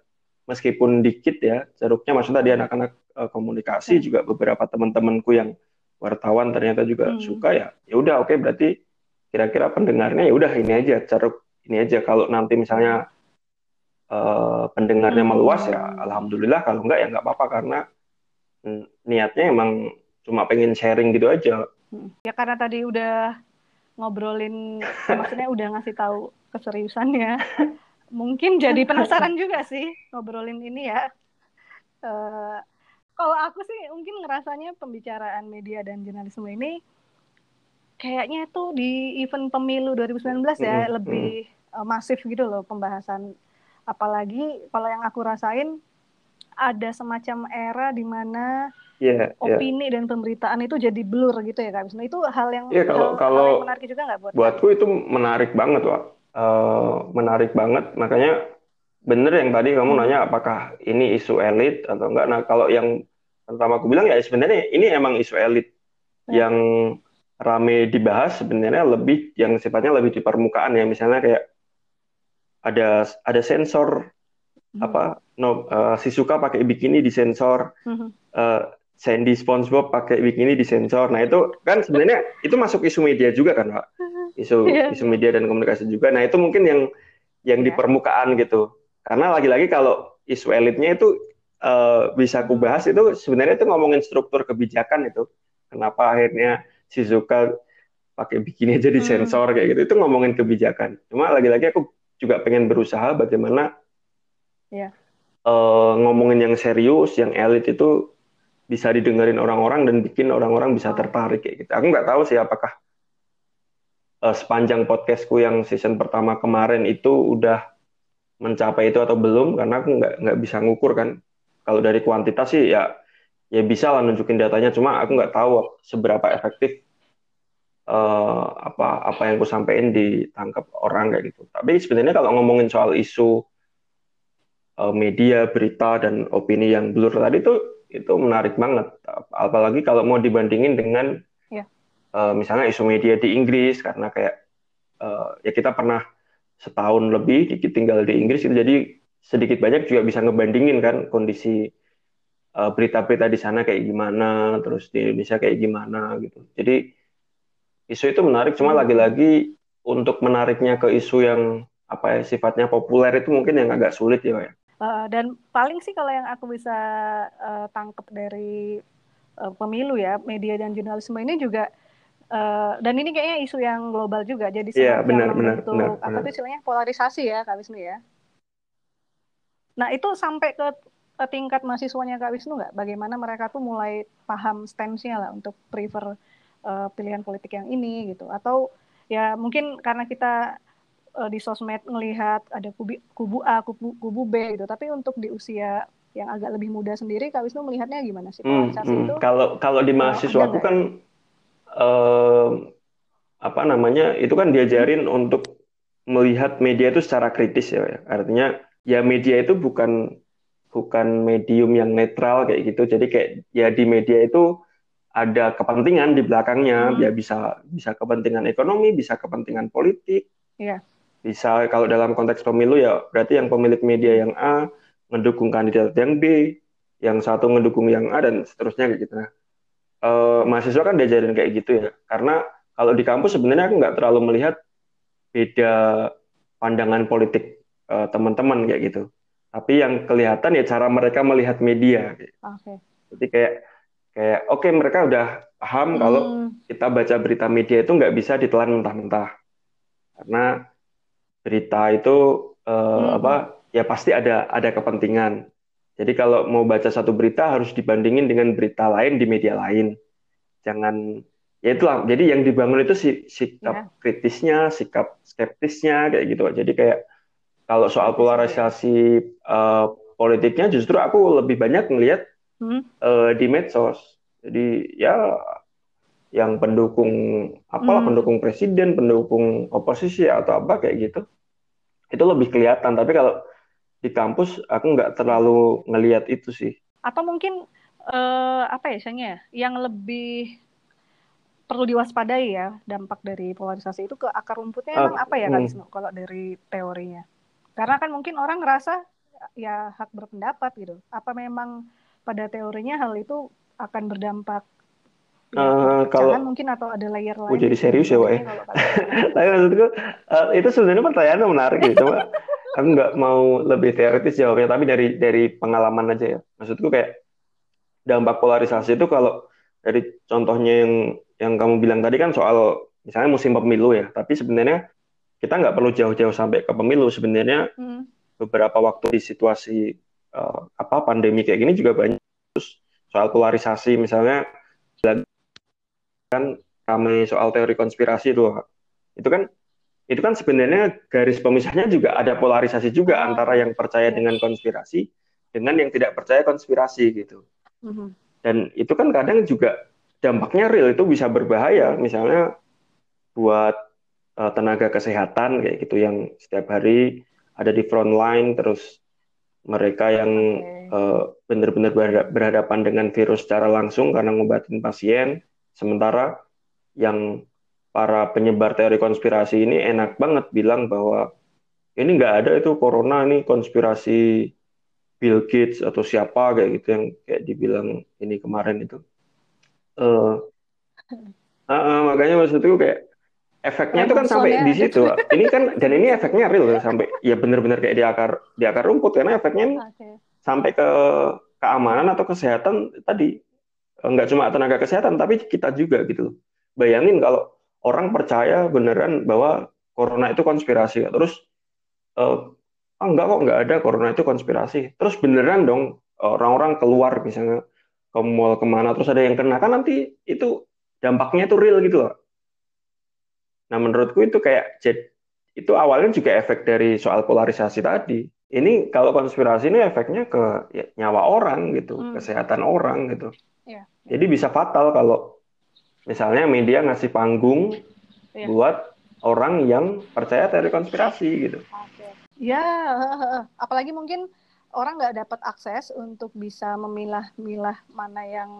meskipun dikit ya ceruknya maksudnya tadi anak-anak eh, komunikasi Hmm. juga beberapa teman-temanku yang wartawan ternyata juga Hmm. suka ya ya udah oke berarti kira-kira pendengarnya ya udah ini aja ceruk ini aja kalau nanti misalnya eh, pendengarnya Hmm. meluas ya alhamdulillah kalau enggak ya nggak apa-apa karena mm, niatnya emang cuma pengen sharing gitu aja Hmm. ya karena tadi udah ngobrolin maksudnya udah ngasih tahu keseriusannya mungkin jadi penasaran juga sih ngobrolin ini ya Eh, kalau aku sih mungkin ngerasanya pembicaraan media dan jurnalisme ini kayaknya tuh di event pemilu 2019 ya Mm-mm, lebih eh, masif gitu loh pembahasan apalagi kalau yang aku rasain ada semacam era di mana Iya, iya. opini dan pemberitaan itu jadi blur gitu ya Kak Wisnu. Itu hal yang Iya, kalau- hal, hal kalau yang menarik juga nggak buat Buatku itu menarik banget, Wak. Eh, menarik banget. Makanya bener yang tadi kamu Hmm. nanya apakah ini isu elit atau enggak. Nah, kalau yang pertama aku bilang ya sebenarnya ini emang isu elit Ya. yang rame dibahas sebenarnya lebih yang sifatnya lebih di permukaan ya. Misalnya kayak ada ada sensor Hmm. apa no eh, si suka pakai bikini disensor Mhm. eh, Sandy SpongeBob pakai bikini disensor. Nah itu kan sebenarnya itu masuk isu media juga kan, Pak? Isu Iya. isu media dan komunikasi juga. Nah itu mungkin yang yang di Iya. permukaan gitu. Karena lagi-lagi kalau isu elitnya itu eh, bisa aku bahas itu sebenarnya itu ngomongin struktur kebijakan itu. Kenapa akhirnya Shizuka pakai bikini aja disensor kayak gitu. Itu ngomongin kebijakan. Cuma lagi-lagi aku juga pengen berusaha bagaimana Iya. eh, ngomongin yang serius, yang elit itu bisa didengerin orang-orang dan bikin orang-orang bisa tertarik kayak gitu. Aku nggak tahu sih apakah eh, sepanjang podcastku yang season pertama kemarin itu udah mencapai itu atau belum karena aku nggak nggak bisa ngukur kan. Kalau dari kuantitas sih ya ya bisa lah nunjukin datanya. Cuma aku nggak tahu seberapa efektif eh, apa apa yang aku sampaikan ditangkap orang kayak gitu. Tapi sebenarnya kalau ngomongin soal isu eh, media, berita dan opini yang blur tadi itu itu menarik banget. Apalagi kalau mau dibandingin dengan Ya. eh, misalnya isu media di Inggris karena kayak eh, ya kita pernah setahun lebih dikit tinggal di Inggris itu jadi sedikit banyak juga bisa ngebandingin kan kondisi eh, berita-berita di sana kayak gimana, terus di Indonesia kayak gimana gitu. Jadi isu itu menarik, cuma Hmm. lagi-lagi untuk menariknya ke isu yang apa ya sifatnya populer itu mungkin yang agak sulit ya. Eh, dan paling sih kalau yang aku bisa eh, tangkap dari eh, pemilu ya media dan jurnalisme ini juga eh, dan ini kayaknya isu yang global juga jadi Iya, semacam benar, benar, benar, apa benar. tuh istilahnya polarisasi ya Kak Wisnu ya. Nah itu sampai ke tingkat mahasiswanya Kak Wisnu nggak? Bagaimana mereka tuh mulai paham stance-nya lah untuk prefer eh, pilihan politik yang ini gitu? Atau ya mungkin karena kita eh, di sosmed ngelihat ada kubu, kubu A, kubu, kubu B gitu. Tapi untuk di usia yang agak lebih muda sendiri, Kak Wisnu melihatnya gimana sih Hmm, polarisasi hmm. itu? Kalau kalau di mahasiswa aku kan eh, apa namanya itu kan diajarin untuk melihat media itu secara kritis ya, ya. Artinya ya media itu bukan bukan medium yang netral kayak gitu. Jadi kayak ya di media itu ada kepentingan di belakangnya. Hmm. Ya bisa bisa kepentingan ekonomi, bisa kepentingan politik, Iya. bisa kalau dalam konteks pemilu ya berarti yang pemilik media yang A mendukung kandidat yang B, yang satu mendukung yang A dan seterusnya kayak gitu. Nah, eh, mahasiswa kan diajarin kayak gitu ya. Karena kalau di kampus sebenarnya aku nggak terlalu melihat beda pandangan politik eh, teman-teman kayak gitu. Tapi yang kelihatan ya cara mereka melihat media. gitu. Oke. Jadi kayak kayak oke mereka udah paham kalau Hmm, kita baca berita media itu nggak bisa ditelan mentah-mentah karena berita itu eh, Hmm. apa ya pasti ada ada kepentingan jadi kalau mau baca satu berita harus dibandingin dengan berita lain di media lain jangan ya itulah jadi yang dibangun itu si- sikap kritisnya sikap skeptisnya kayak gitu jadi kayak kalau soal Skeptis, polarisasi eh, politiknya justru aku lebih banyak ngelihat hmm, eh, di medsos. Jadi ya yang pendukung apalah Hmm. pendukung presiden, pendukung oposisi atau apa kayak gitu. Itu lebih kelihatan. Tapi kalau di kampus aku nggak terlalu ngelihat itu sih. Atau mungkin eh, apa ya istilahnya ya, yang lebih perlu diwaspadai ya dampak dari polarisasi itu ke akar rumputnya Ah, emang apa ya Kak hmm. Kalau dari teorinya? Karena kan mungkin orang ngerasa ya hak berpendapat gitu. Apa memang pada teorinya hal itu akan berdampak perpecahan kalau- mungkin atau ada layer Oh, lain? jadi serius ya, Wak, ya? Tapi maksudku eh, itu sebenarnya pertanyaan yang menarik ya. Cuma aku nggak mau lebih teoritis jawabnya. Tapi dari dari pengalaman aja ya. Maksudku kayak dampak polarisasi itu kalau dari contohnya yang yang kamu bilang tadi kan soal misalnya musim pemilu ya. Tapi sebenarnya kita nggak perlu jauh-jauh sampai ke pemilu. Sebenarnya Hmm, beberapa waktu di situasi eh, apa pandemi kayak gini juga banyak Terus soal polarisasi misalnya kan ramai soal teori konspirasi itu itu kan itu kan sebenarnya garis pemisahnya juga ada polarisasi juga Oh, antara yang percaya dengan konspirasi dengan yang tidak percaya konspirasi gitu mhm. dan itu kan kadang juga dampaknya real itu bisa berbahaya misalnya buat eh, tenaga kesehatan kayak gitu yang setiap hari ada di front line terus mereka yang Oke. eh, benar-benar berhada- berhadapan dengan virus secara langsung karena ngobatin pasien sementara yang para penyebar teori konspirasi ini enak banget bilang bahwa ini nggak ada itu corona ini konspirasi Bill Gates atau siapa kayak gitu yang kayak dibilang ini kemarin itu. Eh, ah, ah, makanya maksudku kayak efeknya itu kan sampai di situ. Ini kan dan ini efeknya real sampai ya benar-benar kayak di akar di akar rumput karena efeknya ini Oke. sampai ke keamanan atau kesehatan tadi nggak cuma tenaga kesehatan tapi kita juga gitu loh. Bayangin kalau orang percaya beneran bahwa corona itu konspirasi terus eh, ah, enggak kok nggak ada corona itu konspirasi terus beneran dong orang-orang keluar misalnya ke mall ke mana terus ada yang kena kan nanti itu dampaknya itu real gitu loh. Nah menurutku itu kayak jad- itu awalnya juga efek dari soal polarisasi tadi. Ini kalau konspirasi ini efeknya ke ya, nyawa orang gitu, Hmm. kesehatan orang gitu. Iya. Jadi bisa fatal kalau misalnya media ngasih panggung Iya. buat orang yang percaya teori konspirasi gitu. Oke. Ya, apalagi mungkin orang nggak dapat akses untuk bisa memilah-milah mana yang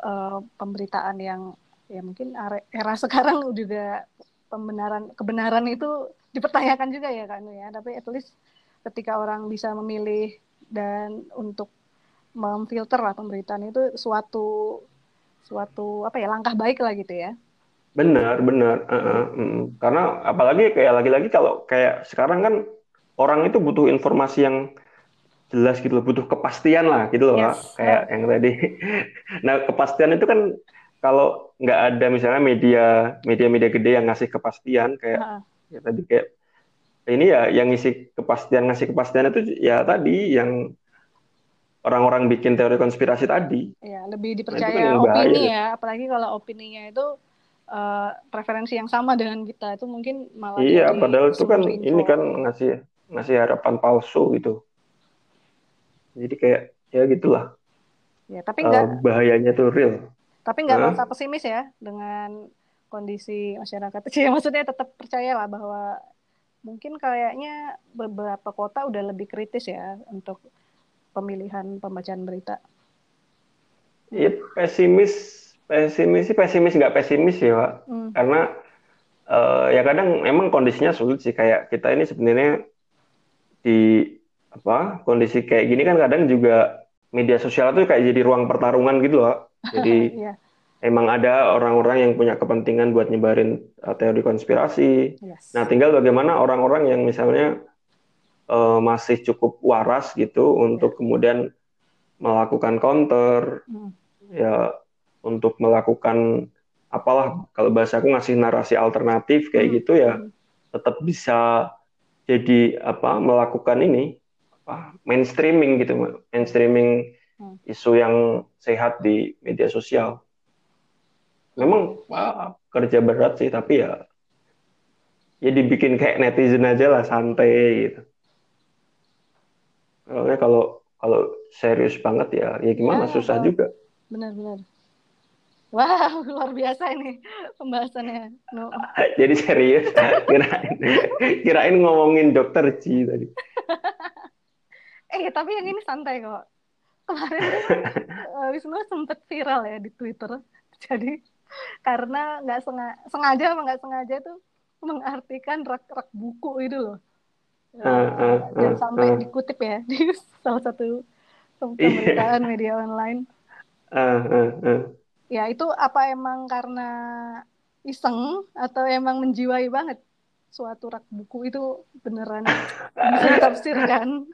eh, pemberitaan yang ya mungkin era sekarang juga pembenaran kebenaran itu dipertanyakan juga ya kan ya. Tapi at least ketika orang bisa memilih dan untuk memfilter lah pemberitaan itu suatu suatu apa ya langkah baik lah gitu ya. Benar, benar. Mm. Karena apalagi kayak lagi-lagi kalau kayak sekarang kan orang itu butuh informasi yang jelas gitu loh, butuh kepastian lah gitu loh, Yes. Kayak yang tadi. Nah, kepastian itu kan kalau nggak ada misalnya media media-media gede yang ngasih kepastian kayak Heeh. ya tadi kayak ini ya yang ngisi kepastian ngasih kepastian itu ya tadi yang orang-orang bikin teori konspirasi tadi. Ya, lebih Nah, kan dipercaya bahaya opini tuh. ya, apalagi kalau opininya itu eh, preferensi yang sama dengan kita itu mungkin malah Iya, padahal itu kan info. ini kan ngasih ngasih harapan palsu gitu. Jadi kayak ya gitulah. ya, tapi Eh, nggak bahayanya tuh real. tapi nggak merasa pesimis ya dengan kondisi masyarakat. Ya, maksudnya tetap percaya lah bahwa mungkin kayaknya beberapa kota udah lebih kritis ya untuk pemilihan pembacaan berita. Iya pesimis, pesimis sih pesimis nggak pesimis ya, Pak. Hmm. Karena eh, ya kadang emang kondisinya sulit sih kayak kita ini sebenarnya di apa kondisi kayak gini kan kadang juga media sosial tuh kayak jadi ruang pertarungan gitu loh. Jadi Iya, emang ada orang-orang yang punya kepentingan buat nyebarin eh, teori konspirasi. yes. Nah, tinggal bagaimana orang-orang yang misalnya eh, masih cukup waras gitu untuk kemudian melakukan counter, Hmm. ya untuk melakukan apalah kalau bahasaku ngasih narasi alternatif kayak Hmm. gitu ya tetap bisa jadi apa melakukan ini apa mainstreaming gitu mainstreaming Hmm. isu yang sehat di media sosial. Memang wah, kerja berat sih tapi ya ya dibikin kayak netizen aja lah santai gitu. Soalnya kalau kalau serius banget ya ya gimana Ya, susah kalau- juga. Benar-benar. Wow, luar biasa ini pembahasannya. No. Jadi serius, kirain, kirain ngomongin dokter Ci tadi. eh, tapi yang ini santai kok. Kemarin uh, Wisnu sempat viral ya di Twitter. Jadi karena nggak sengaja, sengaja apa nggak sengaja tuh mengartikan rak-rak buku itu loh. Uh, uh, dan sampai uh, dikutip ya di salah satu pemberitaan media online. Uh, uh, uh ya itu apa emang karena iseng atau emang menjiwai banget? Suatu rak buku itu beneran bisa ditafsirkan.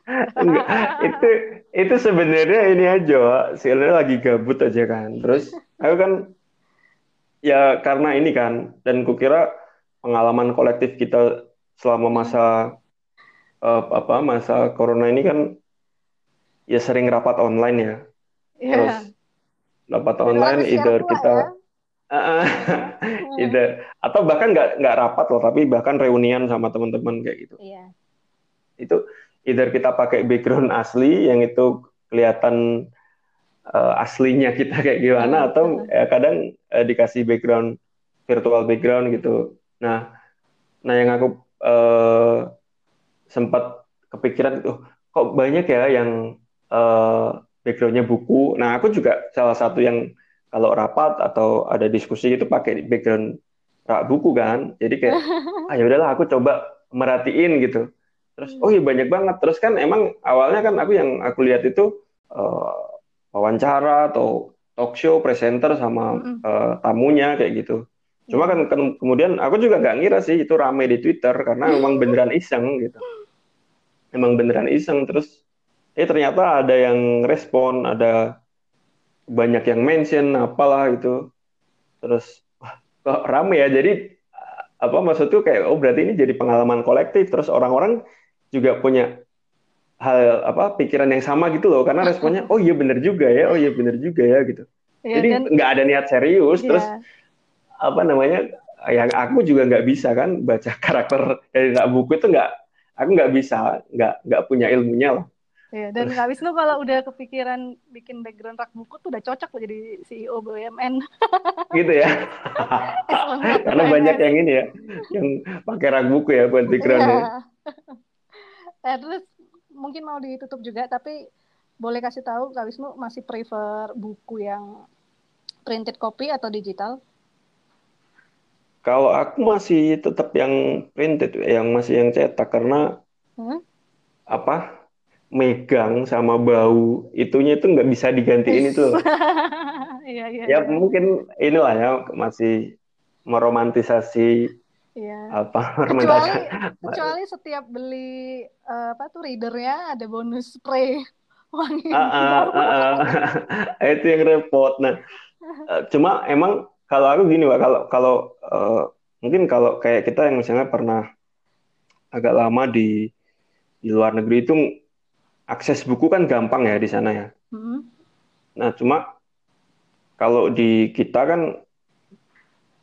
Itu itu sebenarnya ini aja sebenarnya lagi gabut aja kan. Terus aku kan ya karena ini kan dan kukira pengalaman kolektif kita selama masa uh, apa masa corona ini kan ya sering rapat online ya yeah. terus dapat online either kita ya? Uh, either atau bahkan nggak nggak rapat loh tapi bahkan reunian sama teman-teman kayak gitu iya. itu either kita pakai background asli yang itu kelihatan uh, aslinya kita kayak gimana hmm, atau ya, kadang uh, dikasih background virtual background gitu nah nah yang aku uh, sempat kepikiran itu kok banyak ya yang uh, backgroundnya buku. Nah, aku juga salah satu yang kalau rapat atau ada diskusi itu pakai background rak buku kan. Jadi kayak, ah ya udahlah aku coba merhatiin gitu. Terus, oh iya banyak banget. Terus kan emang awalnya kan aku yang aku lihat itu uh, wawancara atau talk show, presenter sama uh, tamunya kayak gitu. Cuma kan ke kemudian aku juga gak ngira sih itu rame di Twitter karena emang beneran iseng gitu. Emang beneran iseng terus eh ternyata ada yang respon, ada banyak yang mention apalah gitu. Terus wah, kok rame ya. Jadi apa maksudku kayak oh berarti ini jadi pengalaman kolektif terus orang-orang juga punya hal apa pikiran yang sama gitu loh karena responnya oh iya bener juga ya oh iya bener juga ya gitu ya, jadi nggak ada niat serius ya. terus apa namanya yang aku juga nggak bisa kan baca karakter dari buku itu nggak aku nggak bisa nggak nggak punya ilmunya lah Iya, dan Kak Wisnu kalau udah kepikiran bikin background rak buku tuh udah cocok loh jadi CEO BUMN. gitu ya. Karena banyak yang ini ya, yang pakai rak buku ya buat backgroundnya. Iya. Eh, terus mungkin mau ditutup juga, tapi boleh kasih tahu Kak Wisnu masih prefer buku yang printed copy atau digital? Kalau aku masih tetap yang printed, yang masih yang cetak karena hmm? apa? megang sama bau itunya itu nggak bisa digantiin itu loh. Iya, iya, ya iya. mungkin inilah ya masih meromantisasi Iya. Apa kecuali, kecuali setiap beli uh, apa tuh readernya ada bonus spray wangi. Uh, uh, uh, uh. itu yang repot. Nah, uh, cuma emang kalau aku gini pak, kalau kalau uh, mungkin kalau kayak kita yang misalnya pernah agak lama di di luar negeri itu akses buku kan gampang ya di sana ya. Mm-hmm. Nah, cuma kalau di kita kan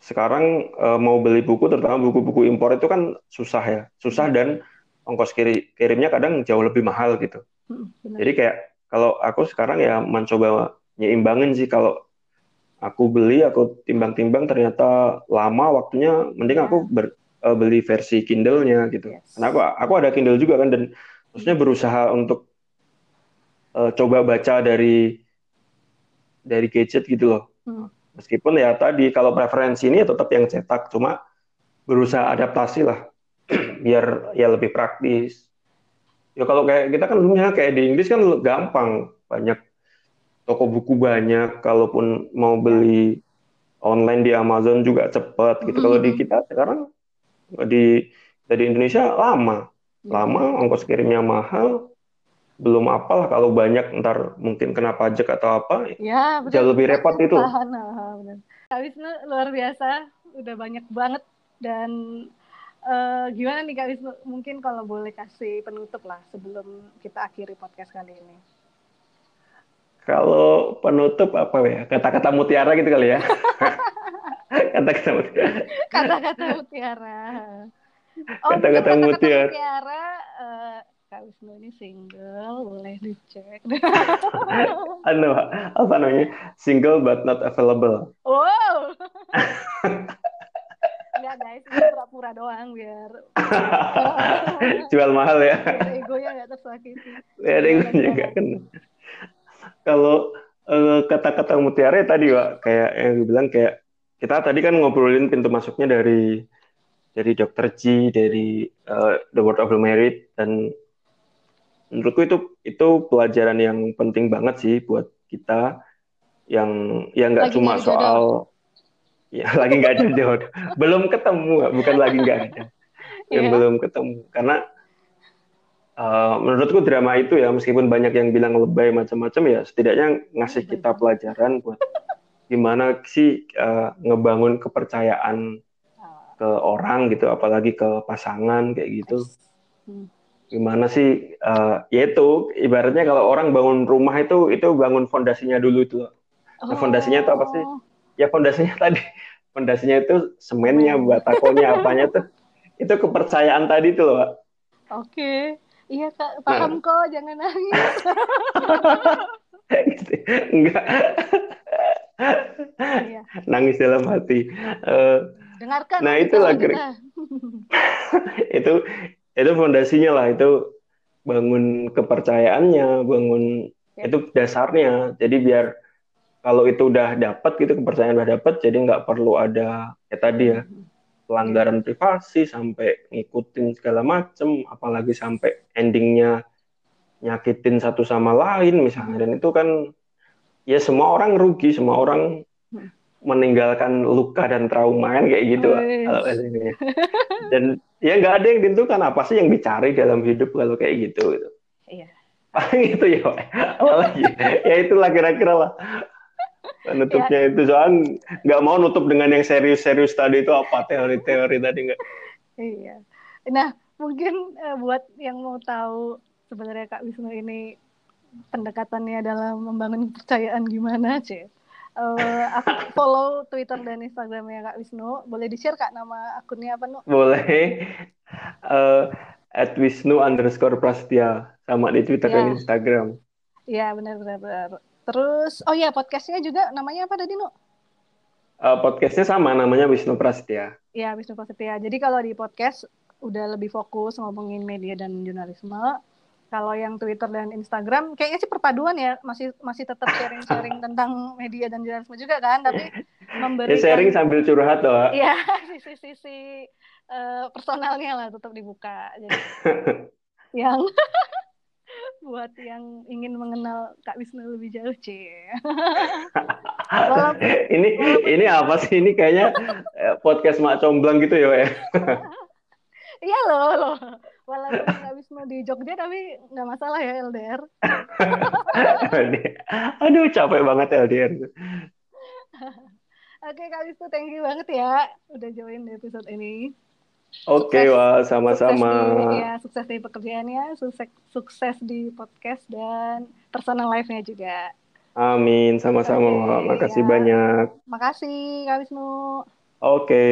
sekarang e, mau beli buku, terutama buku-buku impor itu kan susah ya, susah dan ongkos kiri, kirimnya kadang jauh lebih mahal gitu. Mm, Jadi kayak kalau aku sekarang ya mencoba nyimbangin sih kalau aku beli, aku timbang-timbang ternyata lama waktunya, mending aku iya. ber, e, beli versi Kindle-nya gitu. Yes. Karena aku aku ada Kindle juga kan dan maksudnya berusaha untuk uh, coba baca dari dari gadget gitu loh. Hmm. Meskipun ya tadi kalau preferensi ini ya tetap yang cetak, cuma berusaha adaptasi lah biar ya lebih praktis. Ya kalau kayak kita kan dulunya kayak di Inggris kan gampang, banyak toko buku banyak, kalaupun mau beli online di Amazon juga cepat gitu. Hmm. Kalau di kita sekarang di dari Indonesia lama, lama ongkos kirimnya mahal, belum apalah kalau banyak ntar mungkin kena pajak atau apa. Ya, betul. jauh lebih repot itu. Kak Wisnu luar biasa. Udah banyak banget. Dan uh, gimana nih Kak Wisnu? Mungkin kalau boleh kasih penutup lah sebelum kita akhiri podcast kali ini kalau penutup apa ya? Kata-kata mutiara gitu kali ya? Kata-kata mutiara. Kata-kata mutiara. Oh kata-kata mutiara, mutiara uh, Kak Wisnu ini single, boleh dicek. anu apa namanya? Single but not available. Wow. Enggak guys, ini pura-pura doang biar jual mahal ya. Biar egonya nggak tersakiti. ya ada yang juga kan kalau eh, kata-kata mutiara tadi Wak, kayak yang dibilang kayak kita tadi kan ngobrolin pintu masuknya dari dari Dr. G, dari eh, The World of the Married dan menurutku itu itu pelajaran yang penting banget sih buat kita yang yang nggak cuma jodoh. soal ya lagi nggak ada jodoh belum ketemu bukan lagi nggak ada yang Iya. belum ketemu karena eh, menurutku drama itu ya meskipun banyak yang bilang lebay macam-macam ya setidaknya ngasih kita pelajaran buat gimana sih eh, ngebangun kepercayaan Ah, ke orang gitu apalagi ke pasangan kayak gitu Hmm. gimana sih eh, ya itu ibaratnya kalau orang bangun rumah itu itu bangun fondasinya dulu itu loh. Nah, fondasinya itu apa sih? Oh, ya fondasinya tadi fondasinya itu semennya Semen. batakonya apanya tuh itu kepercayaan tadi tuh loh. Oke. Iya Nah. kak, paham kok, jangan nangis. Gitu. enggak Iya. nangis dalam hati Eh, Dengarkan. Nah, itulah kita. itu itu fondasinya lah itu bangun kepercayaannya bangun Ya. itu dasarnya jadi biar kalau itu udah dapat gitu kepercayaan udah dapat jadi nggak perlu ada ya tadi ya pelanggaran privasi sampai ngikutin segala macem apalagi sampai endingnya nyakitin satu sama lain misalnya. Dan itu kan ya semua orang rugi semua orang Hmm. meninggalkan luka dan trauma kan kayak gitu kalau dan ya nggak ada yang ditentukan apa sih yang dicari dalam hidup kalau kayak gitu gitu. Iya. paling itu ya apalagi ya itulah kira-kira lah penutupnya Ya. itu soalnya nggak mau nutup dengan yang serius-serius tadi itu apa teori-teori tadi nggak Iya. Nah, mungkin eh, buat yang mau tahu sebenarnya Kak Wisnu ini pendekatannya dalam membangun kepercayaan gimana, C? Eh, aku follow Twitter dan Instagramnya Kak Wisnu. Boleh di-share Kak nama akunnya apa, Nu? boleh eh at Wisnu underscore Prasetya sama di Twitter Ya. dan Instagram Iya, benar-benar. Terus, oh ya podcastnya juga namanya apa tadi, Nu? Eh, podcastnya sama namanya Wisnu Prasetya Ya, Wisnu Prasetya. Jadi kalau di podcast udah lebih fokus ngomongin media dan jurnalisme. Kalau yang Twitter dan Instagram kayaknya sih perpaduan ya, masih masih tetap sharing-sharing tentang media dan jurnalisme juga kan, tapi ya memberikan sharing sambil curhat loh Wak. Iya, sisi-sisi eh, personalnya lah tetap dibuka. Jadi yang buat yang ingin mengenal Kak Wisnu lebih jauh, C. Walaupun- ini ini apa sih ini kayaknya eh, podcast mak comblang gitu ya ya Iya loh, loh. Walaupun Kak Wisnu di Jogja tapi nggak masalah ya LDR. aduh capek banget LDR Oke Kak Wisnu, thank you banget ya udah join di episode ini. Oke Sukses- wah Sukses sama-sama di, ya, sukses di pekerjaannya, sukses, sukses di podcast dan personal life-nya juga. amin sama-sama Oke, Wak. makasih ya. banyak Makasih Kak Wisnu. oke